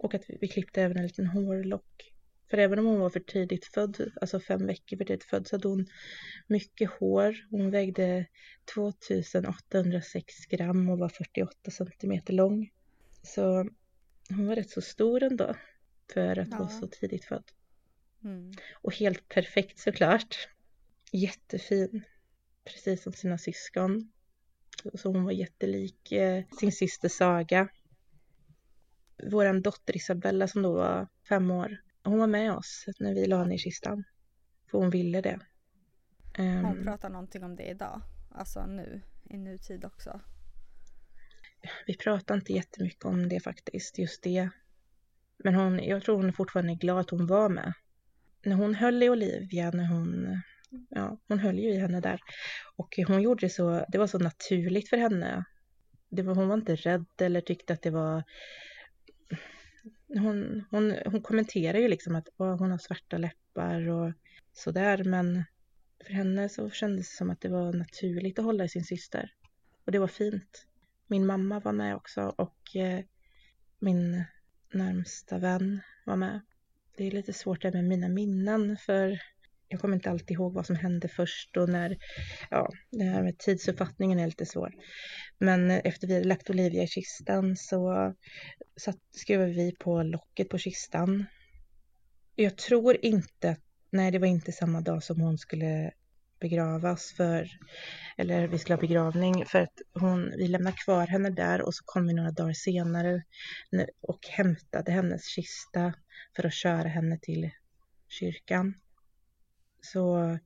Och att vi, klippte även en liten hårlock. För även om hon var för tidigt född, alltså fem veckor för tidigt född, så hade hon mycket hår. Hon vägde 2806 gram och var 48 centimeter lång. Så hon var rätt så stor ändå. för att Ja. vara så tidigt född. Mm. Och helt perfekt såklart. Jättefin. Precis som sina syskon. Så hon var jättelik eh, sin syster Saga. Vår dotter Isabella som då var fem år. Hon var med oss när vi la henne i kistan. För hon ville det. Ehm, Hon pratar någonting om det idag. Alltså nu, i nutid också. vi pratar inte jättemycket om det faktiskt, just det. Men hon, jag tror hon är fortfarande glad att hon var med. När hon höll i Olivia, när hon, ja, hon höll ju i henne där. Och hon gjorde det så, det var så naturligt för henne. Det var, hon var inte rädd eller tyckte att det var... Hon, hon, hon kommenterar ju liksom att "Åh, hon har svarta läppar och sådär, men för henne så kändes det som att det var naturligt att hålla i sin syster. Och det var fint. Min mamma var med också och eh, min närmsta vän var med. Det är lite svårt det med mina minnen för jag kommer inte alltid ihåg vad som hände först och när, ja, det här med tidsuppfattningen är lite svår. Men efter vi hade lagt Olivia i kistan så satt, skrev vi på locket på kistan. Jag tror inte, nej det var inte samma dag som hon skulle begravas för, eller vi skulle ha begravning för att hon, vi lämnade kvar henne där och så kom vi några dagar senare och hämtade hennes kista för att köra henne till kyrkan. Så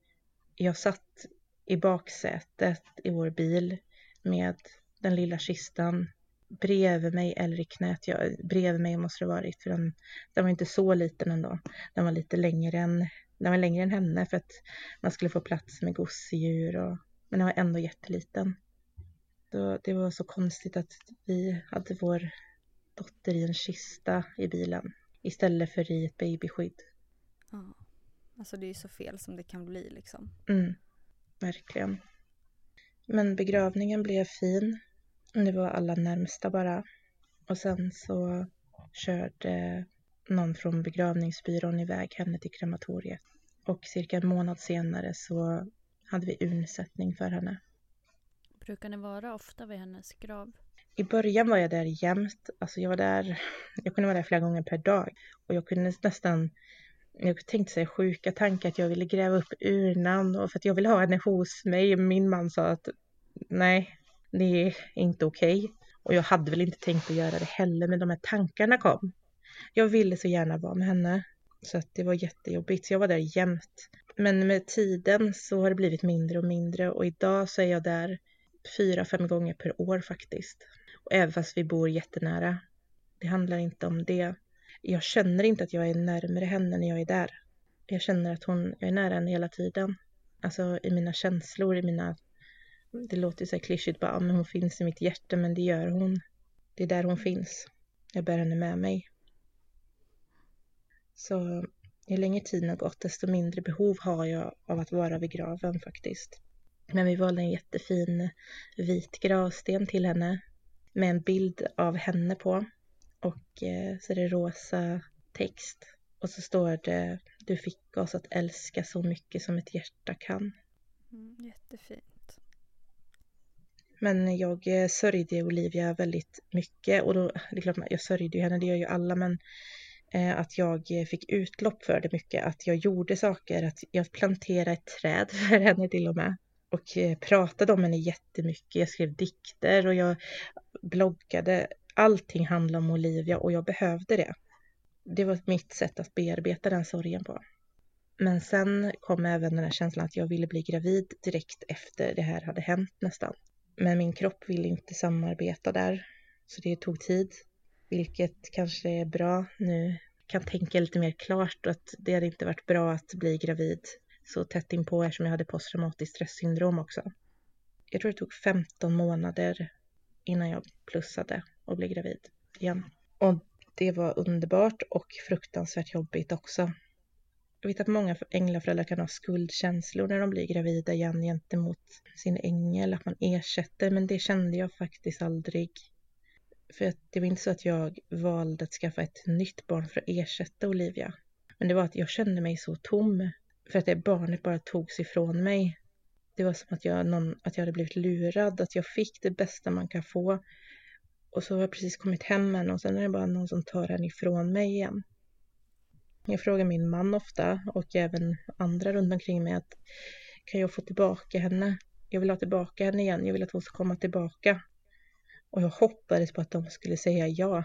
jag satt i baksätet i vår bil med den lilla kistan bredvid mig eller i knät. Jag, bredvid mig måste det ha varit för den, den var inte så liten ändå. Den var lite längre än, den var längre än henne för att man skulle få plats med gosedjur och men den var ändå jätteliten. Så det var så konstigt att vi hade vår dotter i en kista i bilen istället för i ett babyskydd. Mm. Alltså det är ju så fel som det kan bli liksom. Mm, verkligen. Men begravningen blev fin. Det var alla närmsta bara. Och sen så körde någon från begravningsbyrån iväg henne till krematoriet. Och cirka en månad senare så hade vi urnsättning för henne. Brukar ni vara ofta vid hennes grav? I början var jag där jämt. Alltså jag var där, jag kunde vara där flera gånger per dag. Och jag kunde nästan, jag tänkte säga sjuka tankar att jag ville gräva upp urnan och för att jag ville ha henne hos mig. Min man sa att nej, det är inte okej. Och jag hade väl inte tänkt att göra det heller, men de här tankarna kom. Jag ville så gärna vara med henne. Så att det var jättejobbigt, så jag var där jämt. Men med tiden så har det blivit mindre och mindre och idag så är jag där fyra, fem gånger per år faktiskt. Och även fast vi bor jättenära. Det handlar inte om det. Jag känner inte att jag är närmare henne när jag är där. Jag känner att hon, jag är nära henne hela tiden. Alltså i mina känslor, i mina... Det låter ju så här klyschigt bara, men hon finns i mitt hjärta, men det gör hon. Det är där hon finns. Jag bär henne med mig. Så ju längre tiden har gått, desto mindre behov har jag av att vara vid graven faktiskt. Men vi valde en jättefin vit gravsten till henne med en bild av henne på. Och eh, så är det rosa text. Och så står det Du fick oss att älska så mycket som ett hjärta kan. Mm, jättefint. Men jag eh, sörjde Olivia väldigt mycket och då, det är klart, jag sörjde ju henne, det gör ju alla, men eh, att jag fick utlopp för det mycket, att jag gjorde saker, att jag planterade ett träd för henne till och med och pratade om henne jättemycket. Jag skrev dikter och jag bloggade. Allting handlade om Olivia och jag behövde det. Det var mitt sätt att bearbeta den sorgen på. Men sen kom även den här känslan att jag ville bli gravid direkt efter det här hade hänt nästan. Men min kropp ville inte samarbeta där, så det tog tid. Vilket kanske är bra nu. kan tänka lite mer klart att det hade inte varit bra att bli gravid så tätt inpå eftersom jag hade posttraumatiskt stresssyndrom också. Jag tror det tog 15 månader innan jag plussade och bli gravid igen. Och det var underbart och fruktansvärt jobbigt också. Jag vet att många änglaföräldrar kan ha skuldkänslor när de blir gravida igen gentemot sin ängel, att man ersätter, men det kände jag faktiskt aldrig. För att det var inte så att jag valde att skaffa ett nytt barn för att ersätta Olivia. Men det var att jag kände mig så tom för att det barnet bara togs ifrån mig. Det var som att jag, någon, att jag hade blivit lurad, att jag fick det bästa man kan få. Och så har jag precis kommit hem med henne och sen är det bara någon som tar henne ifrån mig igen. Jag frågar min man ofta och även andra runt omkring mig att kan jag få tillbaka henne? Jag vill ha tillbaka henne igen. Jag vill att hon ska komma tillbaka. Och jag hoppades på att de skulle säga ja.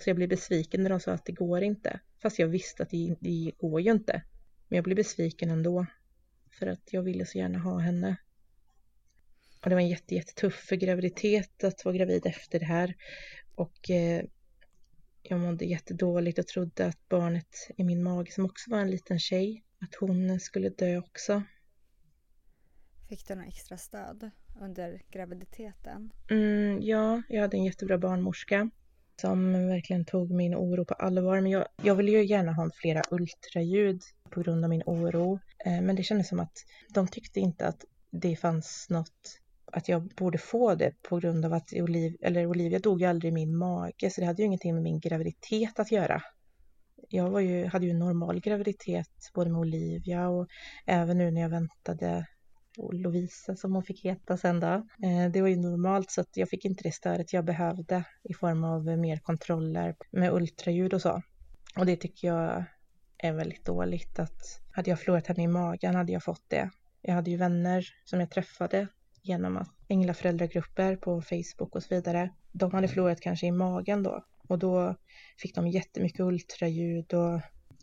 Så jag blev besviken när de sa att det går inte. Fast jag visste att det, det går ju inte. Men jag blev besviken ändå. För att jag ville så gärna ha henne. Och det var en jätte, jättetuff graviditet att vara gravid efter det här. Och eh, jag mådde jättedåligt och trodde att barnet i min mage, som också var en liten tjej, att hon skulle dö också. Fick du något extra stöd under graviditeten? Mm, ja, jag hade en jättebra barnmorska som verkligen tog min oro på allvar. Men jag, jag ville ju gärna ha flera ultraljud på grund av min oro. Eh, men det kändes som att de tyckte inte att det fanns något att jag borde få det på grund av att Oliv, eller Olivia dog ju aldrig i min mage så det hade ju ingenting med min graviditet att göra. Jag var ju, hade ju en normal graviditet både med Olivia och även nu när jag väntade Lovisa som hon fick heta sen då. Eh, det var ju normalt så att jag fick inte det stödet jag behövde i form av mer kontroller med ultraljud och så. Och det tycker jag är väldigt dåligt att hade jag förlorat henne i magen hade jag fått det. Jag hade ju vänner som jag träffade genom att änglaföräldragrupper på Facebook och så vidare. De hade förlorat kanske i magen då och då fick de jättemycket ultraljud och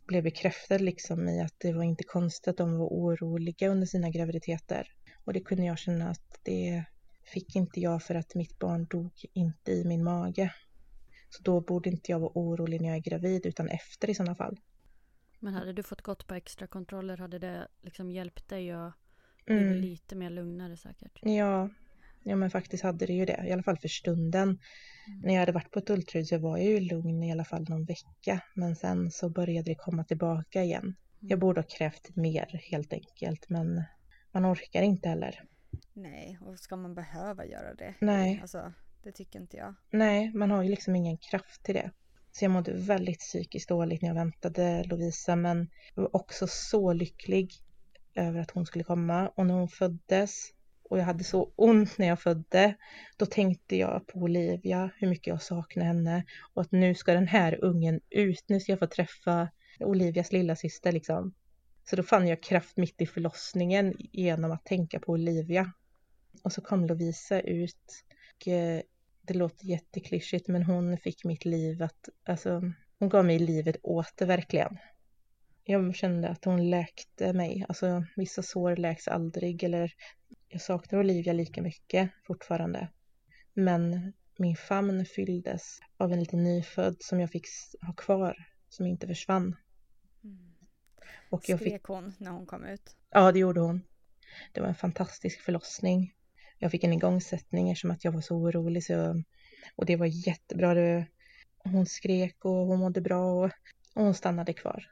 blev bekräftade liksom i att det var inte konstigt att de var oroliga under sina graviditeter. Och det kunde jag känna att det fick inte jag för att mitt barn dog inte i min mage. Så då borde inte jag vara orolig när jag är gravid utan efter i sådana fall. Men hade du fått gått på extra kontroller hade det liksom hjälpt dig att mm. lite mer lugnare säkert? Ja, ja men faktiskt hade det ju det, i alla fall för stunden. Mm. När jag hade varit på ett ultraljud så var jag ju lugn i alla fall någon vecka, men sen så började det komma tillbaka igen. Mm. Jag borde ha krävt mer helt enkelt, men man orkar inte heller. Nej, och ska man behöva göra det? Nej. Alltså, det tycker inte jag. Nej, man har ju liksom ingen kraft till det. Så jag mådde väldigt psykiskt dåligt när jag väntade Lovisa, men var också så lycklig över att hon skulle komma. Och när hon föddes och jag hade så ont när jag födde, då tänkte jag på Olivia, hur mycket jag saknar henne och att nu ska den här ungen ut, nu ska jag få träffa Olivias lilla syster liksom. Så då fann jag kraft mitt i förlossningen genom att tänka på Olivia. Och så kom Lovisa ut. Och eh, det låter jätteklyschigt men hon fick mitt liv att, alltså hon gav mig livet åter verkligen. Jag kände att hon läkte mig, alltså vissa sår läks aldrig eller jag saknar Olivia lika mycket fortfarande. Men min famn fylldes av en liten nyfödd som jag fick ha kvar, som inte försvann. Mm. Och jag Skrek fick... hon när hon kom ut? Ja, det gjorde hon. Det var en fantastisk förlossning. Jag fick en igångsättning eftersom att jag var så orolig. Så... Och det var jättebra. Hon skrek och hon mådde bra och hon stannade kvar.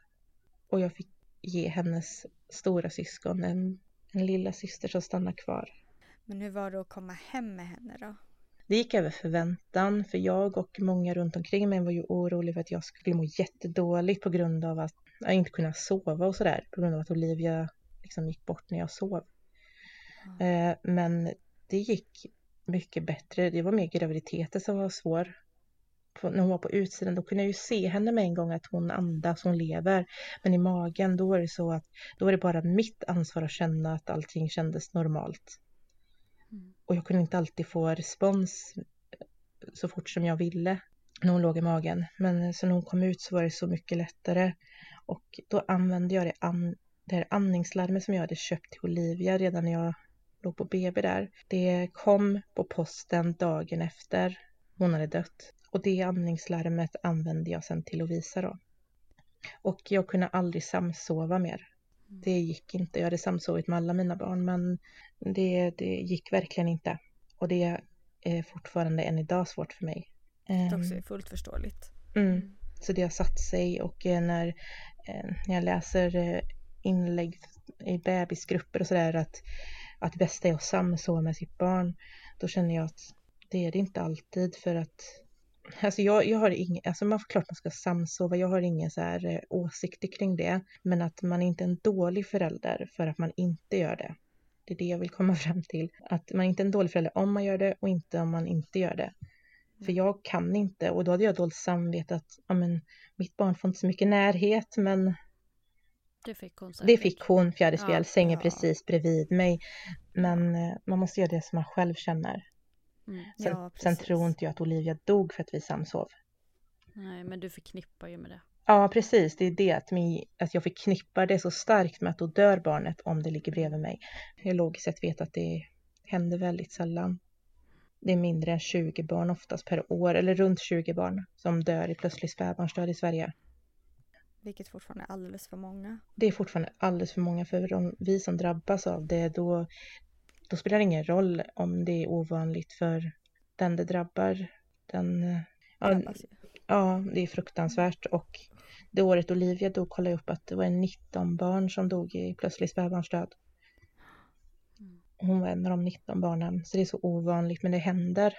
Och jag fick ge hennes stora syskon en en lilla syster som stannade kvar. Men hur var det att komma hem med henne då? Det gick över förväntan, för jag och många runt omkring mig var ju oroliga för att jag skulle må jättedåligt på grund av att jag inte kunna sova och sådär, på grund av att Olivia liksom gick bort när jag sov. Mm. Men det gick mycket bättre. Det var mer graviditeten som var svår när hon var på utsidan, då kunde jag ju se henne med en gång att hon andas, hon lever. Men i magen, då är det så att då är det bara mitt ansvar att känna att allting kändes normalt. Mm. Och jag kunde inte alltid få respons så fort som jag ville när hon låg i magen. Men så när hon kom ut så var det så mycket lättare. Och då använde jag det, an det här andningslarmet som jag hade köpt till Olivia redan när jag låg på BB där. Det kom på posten dagen efter hon hade dött. Och det andningslarmet använde jag sen till Lovisa då. Och jag kunde aldrig samsova mer. Det gick inte. Jag hade samsovit med alla mina barn men det, det gick verkligen inte. Och det är fortfarande än idag svårt för mig. Det också är ehm, fullt förståeligt. Mm. Så det har satt sig och eh, när, eh, när jag läser eh, inlägg i bebisgrupper och sådär att, att bästa är att samsova med sitt barn. Då känner jag att det är det inte alltid för att Alltså jag, jag har ingen, alltså man, klart man ska samsova, jag har inga så här eh, åsikter kring det. Men att man inte är en dålig förälder för att man inte gör det. Det är det jag vill komma fram till. Att man inte är en dålig förälder om man gör det och inte om man inte gör det. För jag kan inte och då hade jag dåligt samvete att ja, men, mitt barn får inte så mycket närhet men Det fick hon säkert. det fick hon, fjärde Ja, sängen ja. precis bredvid mig. Men eh, man måste göra det som man själv känner. Mm. Sen, Ja, sen tror inte jag att Olivia dog för att vi samsov. Nej, men du förknippar ju med det. Ja, precis. Det är det att, min, att jag förknippar det så starkt med att då dör barnet om det ligger bredvid mig. Jag logiskt sett vet att det händer väldigt sällan. Det är mindre än 20 barn oftast per år, eller runt 20 barn som dör i plötslig spädbarnsdöd i Sverige. Vilket fortfarande är alldeles för många. Det är fortfarande alldeles för många för de, vi som drabbas av det, då, då spelar det ingen roll om det är ovanligt för den det drabbar. Den, ja. Ja, det är fruktansvärt och det året Olivia dog kollade jag upp att det var 19 barn som dog i plötslig spädbarnsdöd. Hon var en av de 19 barnen, så det är så ovanligt, men det händer.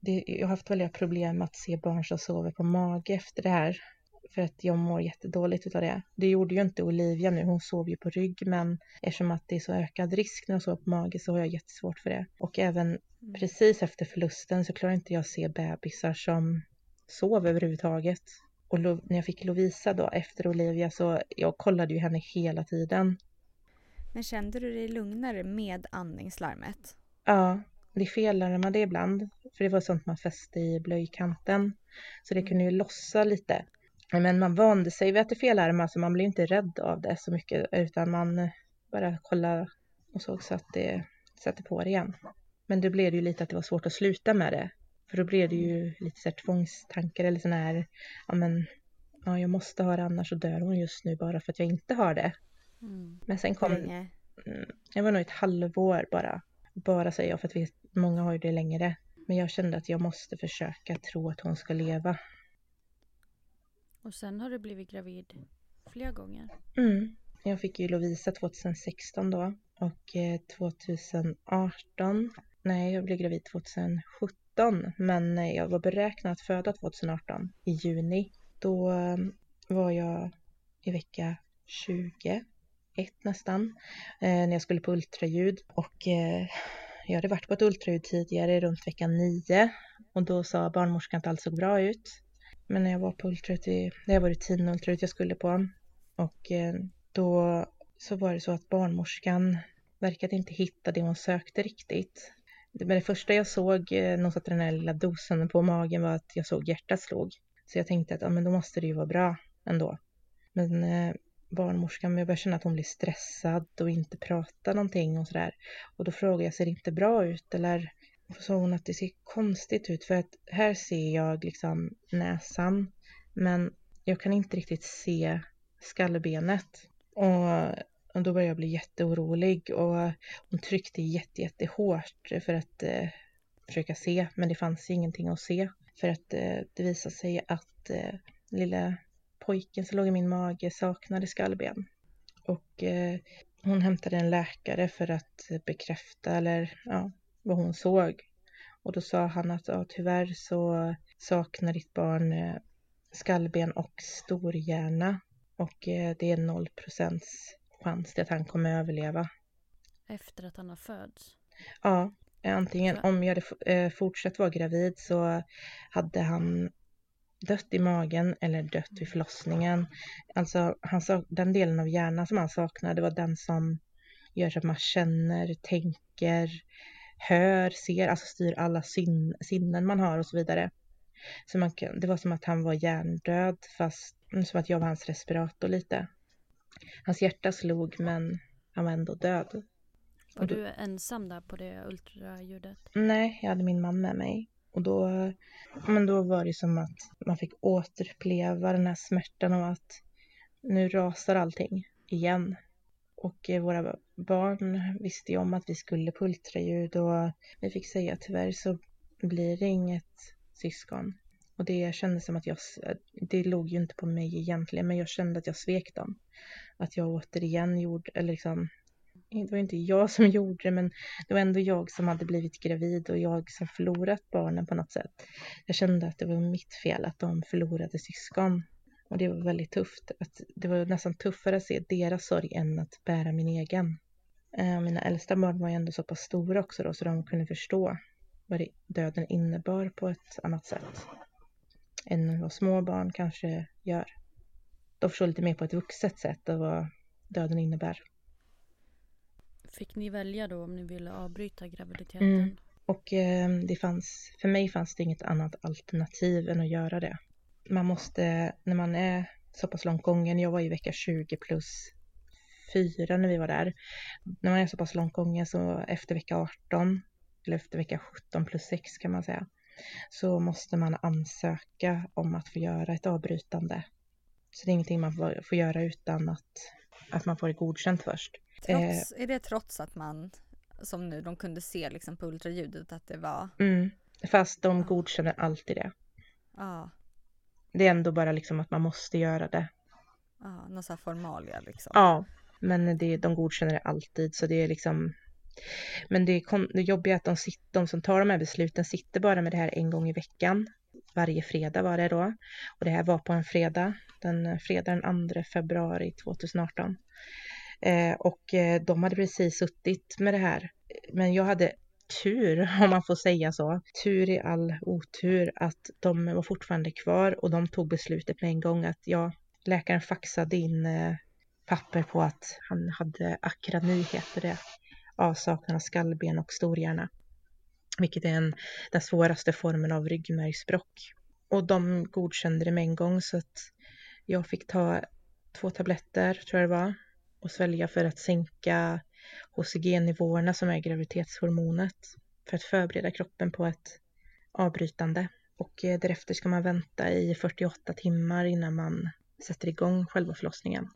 Det, jag har haft väldiga problem med att se barn som sover på mage efter det här. För att jag mår jättedåligt utav det. Det gjorde ju inte Olivia nu, hon sov ju på rygg, men eftersom att det är så ökad risk när jag sover på mage så har jag jättesvårt för det. Och även precis efter förlusten så klarar inte jag se bebisar som sov överhuvudtaget. Och när jag fick Lovisa då efter Olivia så jag kollade ju henne hela tiden. Men kände du dig lugnare med andningslarmet? Ja, det fellarmade ibland. För det var sånt man fäste i blöjkanten. Så det kunde ju lossa lite. Men man vande sig vid att det felarmade så man blev inte rädd av det så mycket utan man eh, bara kollade och såg så att det satte på det igen. Men det blev ju lite att det var svårt att sluta med det. För då blev det ju lite så här tvångstankar eller sån här, ja men, ja jag måste ha det annars så dör hon just nu bara för att jag inte har det. Mm. Men sen kom, länge? Mm, Jag var nog ett halvår bara. Bara säger jag för att vi, många har ju det längre. Men jag kände att jag måste försöka tro att hon ska leva. Och sen har du blivit gravid flera gånger. Mm. Jag fick ju Lovisa 2016 då och eh, 2018, nej jag blev gravid 2017 men eh, jag var beräknad att föda 2018 i juni. Då eh, var jag i vecka 21 nästan när jag skulle på ultraljud och jag hade varit på ett ultraljud tidigare runt vecka 9 och då sa barnmorskan att allt såg bra ut. Men när jag var på ultraljud, det var rutinultraljud jag skulle på och eh, då så var det så att barnmorskan verkade inte hitta det hon sökte riktigt. Men det första jag såg eh, när hon satte den här lilla dosen på magen var att jag såg hjärtat slog. Så jag tänkte att ja, men då måste det ju vara bra ändå. Men eh, barnmorskan, jag började känna att hon blev stressad och inte pratade någonting och sådär. Och då frågade jag, ser det inte bra ut eller? Och så sa hon att det ser konstigt ut för att här ser jag liksom näsan men jag kan inte riktigt se skallbenet. Och, och då började jag bli jätteorolig och hon tryckte jätte, jättehårt för att eh, försöka se men det fanns ingenting att se. För att eh, det visade sig att eh, lilla pojken som låg i min mage saknade skallben. Och eh, hon hämtade en läkare för att bekräfta eller ja, vad hon såg. Och då sa han att ja, tyvärr så saknar ditt barn eh, skallben och storhjärna. Och eh, det är 0 chans till att han kommer överleva. Efter att han har fötts. Ja, antingen om jag hade eh, fortsatt vara gravid så hade han dött i magen eller dött vid förlossningen. Alltså han den delen av hjärnan som han saknade var den som gör så att man känner, tänker, hör, ser, alltså styr alla syn, sinnen man har och så vidare. Så man, det var som att han var hjärndöd fast mm, som att jag var hans respirator lite. Hans hjärta slog men han var ändå död. Var Och du ensam där på det ultraljudet? Nej, jag hade min mamma med mig. Och då, men då var det som att man fick återuppleva den här smärtan av att nu rasar allting igen. Och eh, våra barn visste ju om att vi skulle på ultraljud och vi fick säga tyvärr så blir det inget syskon. Och det kändes som att jag, det låg ju inte på mig egentligen, men jag kände att jag svek dem. Att jag återigen gjorde, eller liksom, det var inte jag som gjorde det, men det var ändå jag som hade blivit gravid och jag som förlorat barnen på något sätt. Jag kände att det var mitt fel att de förlorade syskon. Och det var väldigt tufft. Att det var nästan tuffare att se deras sorg än att bära min egen. Eh, Mina äldsta barn var ju ändå så pass stora också då så de kunde förstå vad döden innebar på ett annat sätt än vad små barn kanske gör. De förstår lite mer på ett vuxet sätt av vad döden innebär. Fick ni välja då om ni ville avbryta graviditeten? Mm. Och eh, det fanns, för mig fanns det inget annat alternativ än att göra det. Man måste, när man är så pass långt gången, jag var i vecka 20 plus 4 när vi var där. När man är så pass långt gången så efter vecka 18, eller efter vecka 17 plus 6 kan man säga, så måste man ansöka om att få göra ett avbrytande. Så det är ingenting man får, göra utan att, att man får det godkänt först. Trots, är det trots att man, som nu, de kunde se liksom på ultraljudet att det var... Mm, fast de godkänner alltid det. Ja, Det är ändå bara liksom att man måste göra det. ja någon sån här formalia liksom. Ja, men det, de godkänner det alltid så det är liksom men det, det jobbiga är att de, sit, de som tar de här besluten sitter bara med det här en gång i veckan. Varje fredag var det då. Och det här var på en fredag, den fredag den 2 februari 2018. Eh, och eh, de hade precis suttit med det här. Men jag hade tur, om man får säga så. Tur i all otur att de var fortfarande kvar och de tog beslutet med en gång att ja, läkaren faxade in eh, papper på att han hade akrani, heter det, avsaknad av skallben och storhjärna. Vilket är en, den svåraste formen av ryggmärgsbråck. Och de godkände det med en gång så att jag fick ta två tabletter, tror jag det var, och svälja för att sänka HCG-nivåerna som är graviditetshormonet för att förbereda kroppen på ett avbrytande. Och eh, därefter ska man vänta i 48 timmar innan man sätter igång själva förlossningen.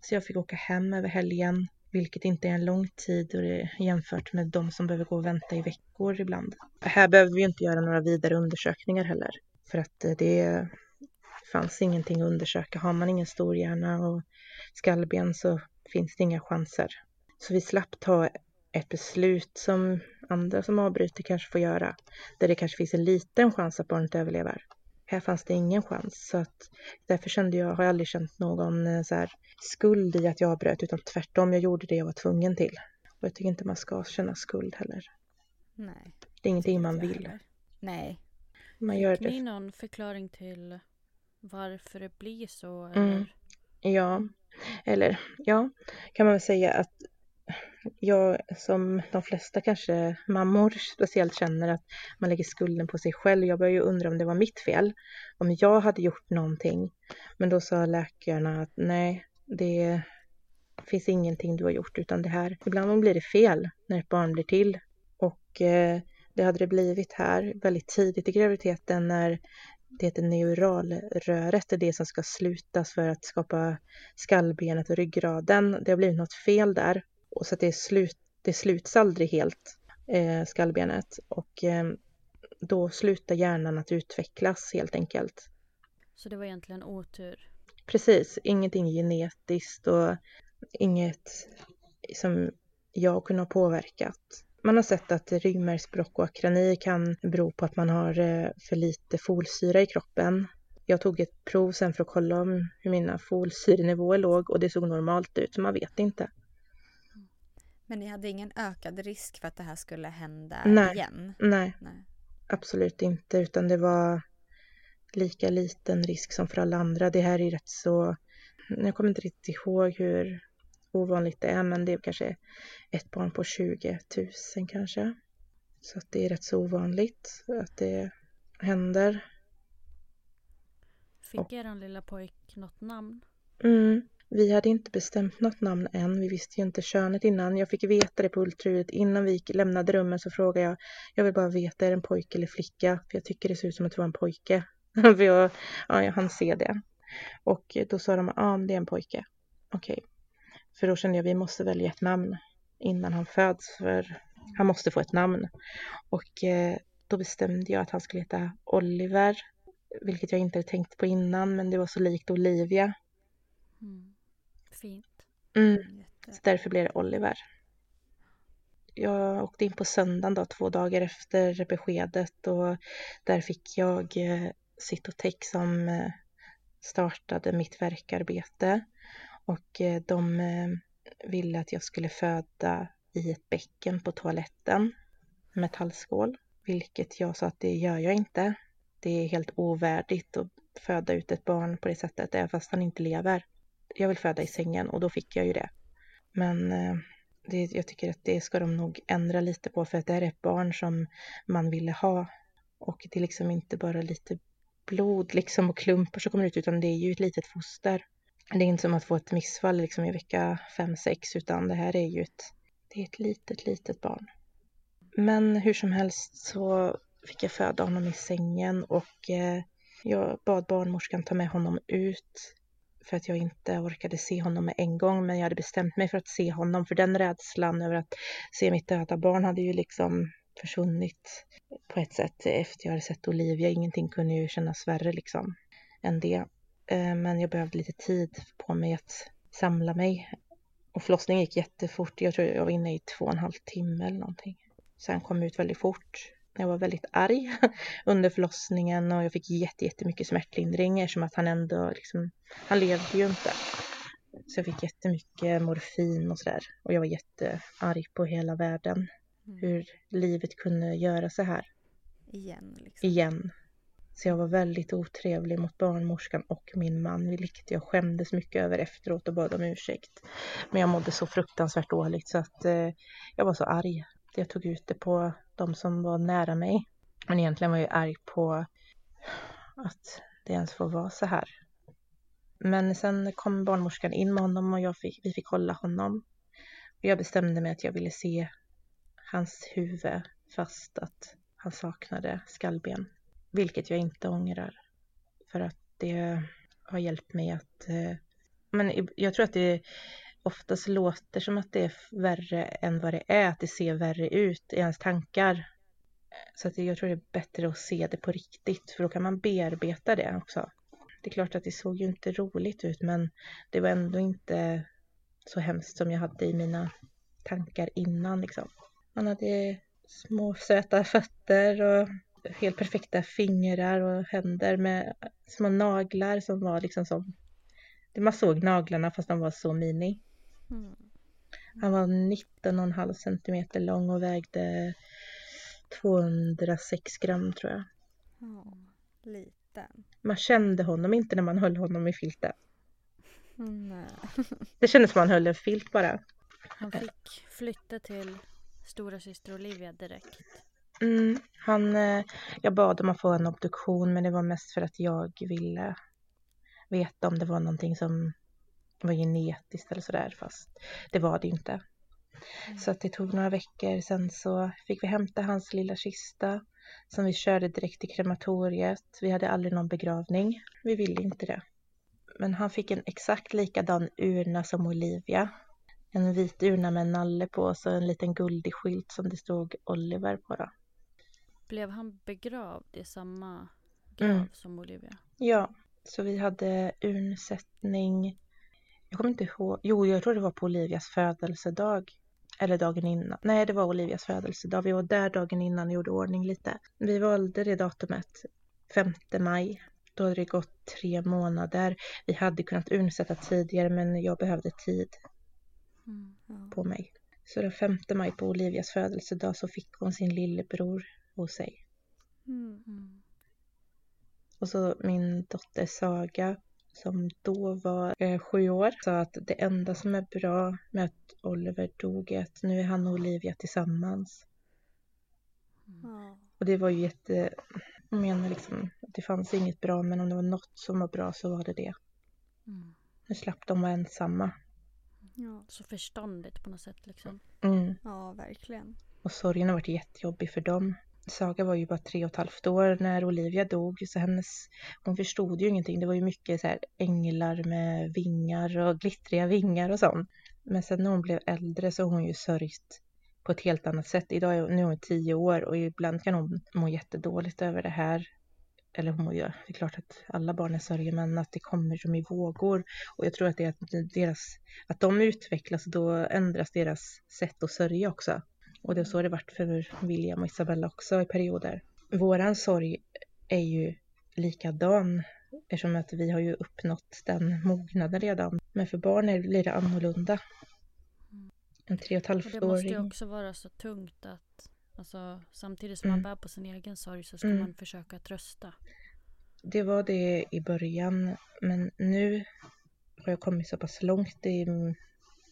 Så jag fick åka hem över helgen, vilket inte är en lång tid och det- jämfört med de som behöver gå och vänta i veckor ibland. Här behöver vi inte göra några vidare undersökningar heller, för att eh, det fanns ingenting att undersöka. Har man ingen stor hjärna och skallben så finns det inga chanser. Så vi slapp ta ett beslut som andra som avbryter kanske får göra, där det kanske finns en liten chans att barnet överlever. Här fanns det ingen chans, så att därför kände jag, har jag aldrig känt någon eh, så här, skuld i att jag avbröt, utan tvärtom, jag gjorde det jag var tvungen till. Och jag tycker inte man ska känna skuld heller. Nej. Det är ingenting man vill. heller. Nej. Man gör Fick ni det. någon förklaring till varför det blir så? Mm. Eller? Ja, eller ja, kan man väl säga att jag som de flesta kanske mammor speciellt känner att man lägger skulden på sig själv. Jag började ju undra om det var mitt fel, om jag hade gjort någonting. Men då sa läkarna att nej, det finns ingenting du har gjort utan det här, ibland blir det fel när ett barn blir till. Och eh, det hade det blivit här väldigt tidigt i graviditeten när det heter neuralröret, det är det som ska slutas för att skapa skallbenet och ryggraden. Det har blivit något fel där och så att det, är slut, det sluts aldrig helt, eh, skallbenet. Och eh, då slutar hjärnan att utvecklas helt enkelt. Så det var egentligen otur. Precis, ingenting genetiskt och inget som jag kunde ha påverkat. Man har sett att ryggmärgsbråck och akrani kan bero på att man har eh, för lite folsyra i kroppen. Jag tog ett prov sen för att kolla om hur mina folsyrenivåer låg och det såg normalt ut, så man vet inte. Men ni hade ingen ökad risk för att det här skulle hända Nej. igen? Nej, Nej. absolut inte, utan det var lika liten risk som för alla andra. Det här är rätt så, jag kommer inte riktigt ihåg hur ovanligt det är, men det är kanske ett barn på 20 000 kanske. Så att det är rätt så ovanligt att det händer. Fick er lilla pojk något namn? Mm. Vi hade inte bestämt något namn än. Vi visste ju inte könet innan. Jag fick veta det på ultraljudet. Innan vi lämnade rummet så frågade jag. Jag vill bara veta, är det en pojke eller flicka? För jag tycker det ser ut som att det var en pojke. För jag, ja, jag hann se det. Och då sa de, ja, ah, det är en pojke. Okej. För då kände jag, vi måste välja ett namn innan han föds. För han måste få ett namn. Och eh, då bestämde jag att han skulle heta Oliver. Vilket jag inte hade tänkt på innan, men det var så likt Olivia. Mm. Fint. Mm. Så därför blev det Oliver. Jag åkte in på söndagen då, två dagar efter beskedet och där fick jag eh, Cytotec som eh, startade mitt verkarbete och eh, de ville att jag skulle föda i ett bäcken på toaletten, metallskål. Vilket jag sa att det gör jag inte. Det är helt ovärdigt att föda ut ett barn på det sättet, även fast han inte lever. Jag vill föda i sängen och då fick jag ju det. Men eh, det, jag tycker att det ska de nog ändra lite på för att det här är ett barn som man ville ha. Och det är liksom inte bara lite blod liksom och klumpar som kommer ut utan det är ju ett litet foster. Det är inte som att få ett missfall liksom i vecka 5-6 utan det här är ju ett, det är ett litet, litet barn. Men hur som helst så fick jag föda honom i sängen och eh, jag bad barnmorskan ta med honom ut för att jag inte orkade se honom med en gång men jag hade bestämt mig för att se honom för den rädslan över att se mitt döda barn hade ju liksom försvunnit på ett sätt efter jag hade sett Olivia. Ingenting kunde ju kännas värre liksom än det. Eh, men jag behövde lite tid på mig att samla mig. Och förlossningen gick jättefort. Jag tror jag var inne i två och en halv timme eller någonting. Sen kom ut väldigt fort. Jag var väldigt arg under förlossningen och jag fick jättemycket smärtlindring eftersom att han ändå liksom, han levde ju inte. Så jag fick jättemycket morfin och sådär. Och jag var jättearg på hela världen. Mm. Hur livet kunde göra så här. Igen. Liksom. Igen. Så jag var väldigt otrevlig mot barnmorskan och min man, vilket jag skämdes mycket över efteråt och bad om ursäkt. Men jag mådde så fruktansvärt dåligt så att eh, jag var så arg. Jag tog ut det på de som var nära mig. Men egentligen var jag arg på att det ens får vara så här. Men sen kom barnmorskan in med honom och jag fick, vi fick hålla honom. Och jag bestämde mig att jag ville se hans huvud fast att han saknade skallben. Vilket jag inte ångrar. För att det har hjälpt mig att... Eh, men jag tror att det oftast låter som att det är värre än vad det är. Att det ser värre ut i ens tankar. Så att jag tror det är bättre att se det på riktigt. För då kan man bearbeta det också. Det är klart att det såg ju inte roligt ut men det var ändå inte så hemskt som jag hade i mina tankar innan liksom. Man hade små söta fötter och helt perfekta fingrar och händer med små naglar som var liksom som... Man såg naglarna fast de var så mini. Mm. Han var 19,5 centimeter lång och vägde 206 gram tror jag. Oh, liten. Man kände honom inte när man höll honom i filten. Mm, det kändes som man höll en filt bara. Han fick flytta till stora syster Olivia direkt. Mm, han, eh, jag bad om att få en obduktion men det var mest för att jag ville veta om det var någonting som var genetiskt eller sådär fast det var det inte. Mm. Så att det tog några veckor sen så fick vi hämta hans lilla kista som vi körde direkt till krematoriet. Vi hade aldrig någon begravning. Vi ville inte det. Men han fick en exakt likadan urna som Olivia en vit urna med en nalle på och så en liten guldig skylt som det stod Oliver på då. Blev han begravd i samma grav mm. som Olivia? Ja, så vi hade urnsättning. Jag kommer inte ihåg. Jo, jag tror det var på Olivias födelsedag. Eller dagen innan. Nej, det var Olivias födelsedag. Vi var där dagen innan och gjorde ordning lite. Vi valde det datumet, 5 maj. Då hade det gått tre månader. Vi hade kunnat urnsätta tidigare men jag behövde tid mm, ja. på mig. Så den 5 maj på Olivias födelsedag så fick hon sin lillebror hos sig. Mm. Och så min dotter Saga som då var eh, sju år sa att det enda som är bra med att Oliver dog är att nu är han och Olivia tillsammans. Mm. Och det var ju jätte... Jag menar liksom att det fanns inget bra men om det var något som var bra så var det det. Mm. Nu slapp de vara ensamma. Ja, så förståndigt på något sätt liksom. Mm. Ja, verkligen. Och sorgen har varit jättejobbig för dem. Saga var ju bara tre och ett halvt år när Olivia dog så hennes, hon förstod ju ingenting. Det var ju mycket så här änglar med vingar och glittriga vingar och sånt. Men sen när hon blev äldre så har hon ju sörjt på ett helt annat sätt. Idag är, nu är hon tio år och ibland kan hon må jättedåligt över det här eller homoja, det är klart att alla barn är sörjer, men att det kommer som i vågor. Och jag tror att det är att, deras, att de utvecklas, och då ändras deras sätt att sörja också. Och det är så det varit för William och Isabella också i perioder. Våran sorg är ju likadan eftersom att vi har ju uppnått den mognaden redan. Men för barn är, blir det annorlunda. En tre och ett halvt åring. Det måste ju också vara så tungt att Alltså samtidigt som Mm. man bär på sin egen sorg så ska Mm. man försöka trösta. Det var det i början, men nu har jag kommit så pass långt i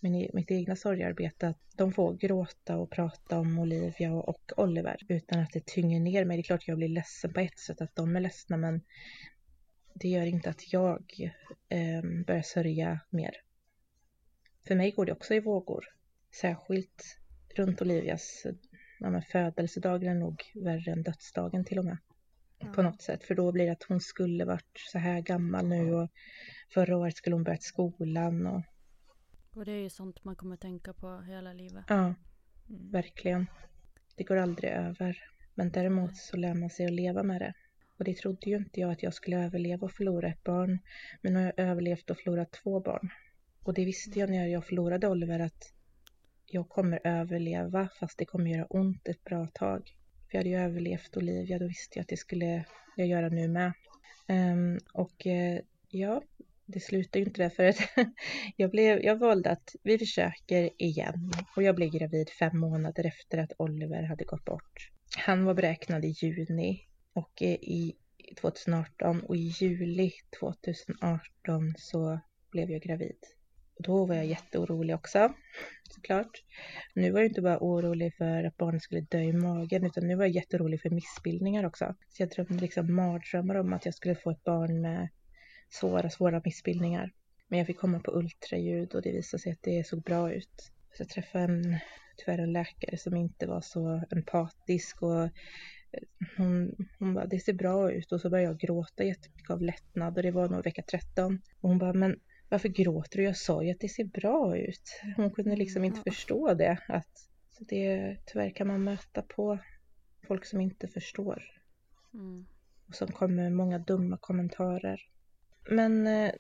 min, mitt egna sorgarbete att de får gråta och prata om Olivia och Oliver utan att det tynger ner mig. Det är klart jag blir ledsen på ett sätt att de är ledsna, men det gör inte att jag eh, börjar sörja mer. För mig går det också i vågor, särskilt runt Olivias ja, men födelsedagen är nog värre än dödsdagen till och med på något sätt. För då blir det att hon skulle varit så här gammal nu och förra året skulle hon börjat skolan och Och det är ju sånt man kommer tänka på hela livet. ja, Mm. verkligen. Det går aldrig över. Men däremot så lär man sig att leva med det. Och det trodde ju inte jag att jag skulle överleva och förlora ett barn. Men nu har jag överlevt och förlorat två barn. Och det visste jag när jag förlorade Oliver att jag kommer överleva fast det kommer göra ont ett bra tag. För jag hade ju överlevt Olivia, då visste jag att det skulle jag göra nu med. Ehm, och eh, ja, det slutar ju inte där för att jag, blev, jag valde att vi försöker igen och jag blev gravid fem månader efter att Oliver hade gått bort. Han var beräknad i juni och i 2018 och i juli 2018 så blev jag gravid. Och då var jag jätteorolig också, såklart. Nu var jag inte bara orolig för att barnet skulle dö i magen utan nu var jag jätteorolig för missbildningar också. Så jag drömde liksom mardrömmar om att jag skulle få ett barn med svåra, svåra missbildningar. Men jag fick komma på ultraljud och det visade sig att det såg bra ut. Så jag träffade en, tyvärr en läkare som inte var så empatisk och hon, hon bara, det ser bra ut och så började jag gråta jättemycket av lättnad och det var nog vecka 13. Och hon bara, men varför gråter du? Jag sa ju att det ser bra ut. Hon kunde liksom inte förstå det. Att, så det, tyvärr kan man möta på folk som inte förstår Mm. och som kommer med många dumma kommentarer. Men eh,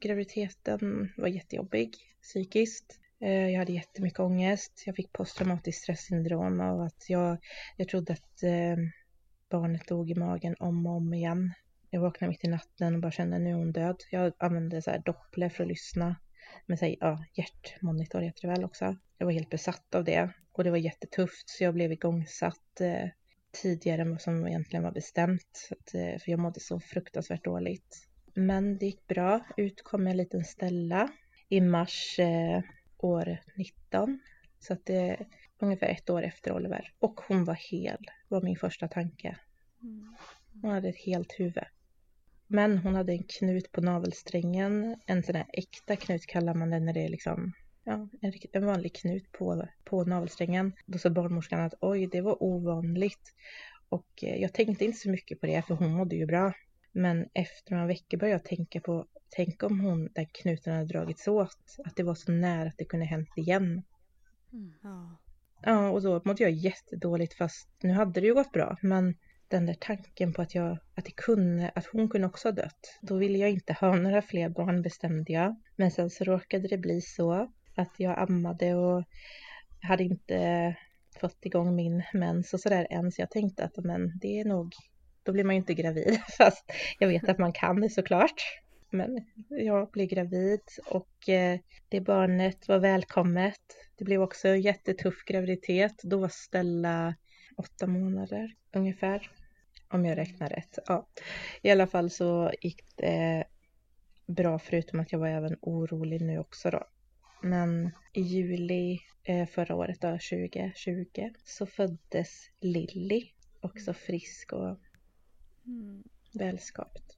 graviditeten var jättejobbig psykiskt. Eh, jag hade jättemycket ångest. Jag fick posttraumatiskt stressyndrom och att jag, jag trodde att eh, barnet dog i magen om och om igen. Jag vaknade mitt i natten och bara kände nu är hon död. Jag använde så här doppler för att lyssna. med sig, ja, hjärtmonitor heter det väl också. Jag var helt besatt av det och det var jättetufft så jag blev igångsatt eh, tidigare än vad som egentligen var bestämt. Att, eh, för jag mådde så fruktansvärt dåligt. Men det gick bra. Ut kom en liten Stella i mars eh, år 19. Så att det är ungefär ett år efter Oliver. Och hon var hel, var min första tanke. Hon hade ett helt huvud. Men hon hade en knut på navelsträngen. En sån här äkta knut kallar man det när det är liksom ja, en, en vanlig knut på, på navelsträngen. Då sa barnmorskan att oj, det var ovanligt. Och eh, jag tänkte inte så mycket på det för hon mådde ju bra. Men efter några veckor började jag tänka på, tänk om hon, den knuten hade dragits åt. Att det var så nära att det kunde hänt igen. Ja. Ja, och då mådde jag jättedåligt fast nu hade det ju gått bra. Men den där tanken på att, jag, att, det kunde, att hon kunde också ha dött. Då ville jag inte ha några fler barn bestämde jag. Men sen så råkade det bli så att jag ammade och hade inte fått igång min mens och sådär än. Så jag tänkte att men det är nog, då blir man ju inte gravid. Fast jag vet att man kan det såklart. Men jag blev gravid och eh, det barnet var välkommet. Det blev också en jättetuff graviditet. Då var Stella åtta månader ungefär. Om jag räknar rätt. Ja. I alla fall så gick det bra förutom att jag var även orolig nu också då. Men i juli eh, förra året då, 2020, så föddes Lilly. Också frisk och Mm. välskapt.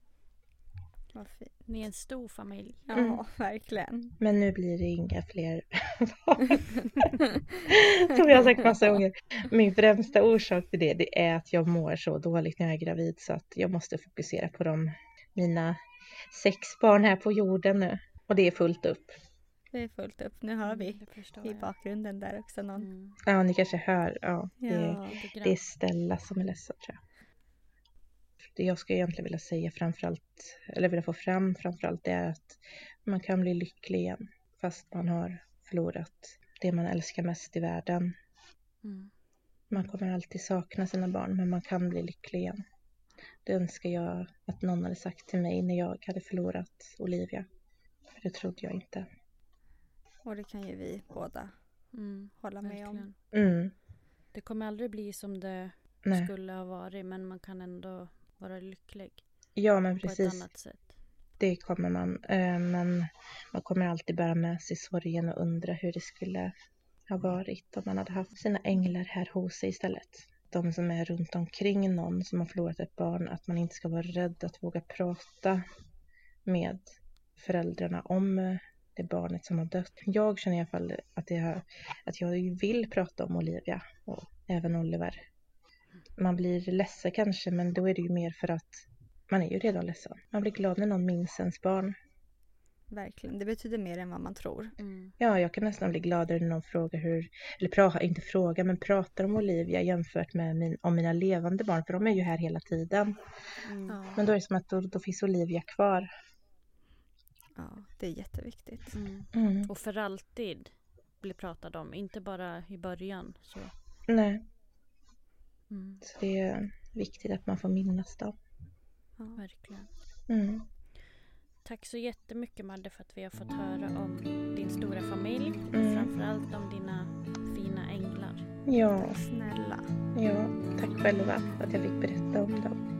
Vad fint. Ni är en stor familj. Ja, Mm. verkligen. Men nu blir det inga fler barn. Som jag har sagt massa gånger. Min främsta orsak till det, det är att jag mår så dåligt när jag är gravid så att jag måste fokusera på de, mina sex barn här på jorden nu. Och det är fullt upp. Det är fullt upp. Nu hör vi Det förstår i bakgrunden där också någon. Mm. Ja, ni kanske hör. Ja, det, Ja. Lite det är. Stella som är ledsen tror jag. Det jag ska egentligen vilja säga framförallt, eller vilja få fram framförallt, det är att man kan bli lycklig igen fast man har förlorat det man älskar mest i världen. Mm. Man kommer alltid sakna sina barn, men man kan bli lycklig igen. Det önskar jag att någon hade sagt till mig när jag hade förlorat Olivia. För det trodde jag inte. Och det kan ju vi båda Mm. hålla med om. Mm. Det kommer aldrig bli som det Nej. skulle ha varit men man kan ändå vara lycklig Ja, men på ett precis. annat sätt. Det kommer man. Eh, Men man kommer alltid bära med sig sorgen och undra hur det skulle ha varit om man hade haft sina änglar här hos sig istället. De som är runt omkring någon som har förlorat ett barn, att man inte ska vara rädd att våga prata med föräldrarna om eh, det barnet som har dött. Jag känner i alla fall att jag, att jag vill prata om Olivia och även Oliver. Man blir ledsen kanske, men då är det ju mer för att man är ju redan ledsen. Man blir glad när någon minns ens barn. Verkligen. Det betyder mer än vad man tror. Mm. Ja, jag kan nästan bli gladare när någon frågar hur, eller pra, inte fråga, men pratar om Olivia jämfört med min, om mina levande barn, för de är ju här hela tiden. Mm. Men då är det som att då, då finns Olivia kvar. Ja, det är jätteviktigt. Mm. Mm. Och för alltid bli pratad om, inte bara i början. Så. Nej, Mm. så det är viktigt att man får minnas dem. Ja, verkligen. Mm. Tack så jättemycket Madde för att vi har fått höra om din stora familj och Mm. framförallt om dina fina änglar. Ja, Snälla. ja, tack själva för att jag fick berätta om dem.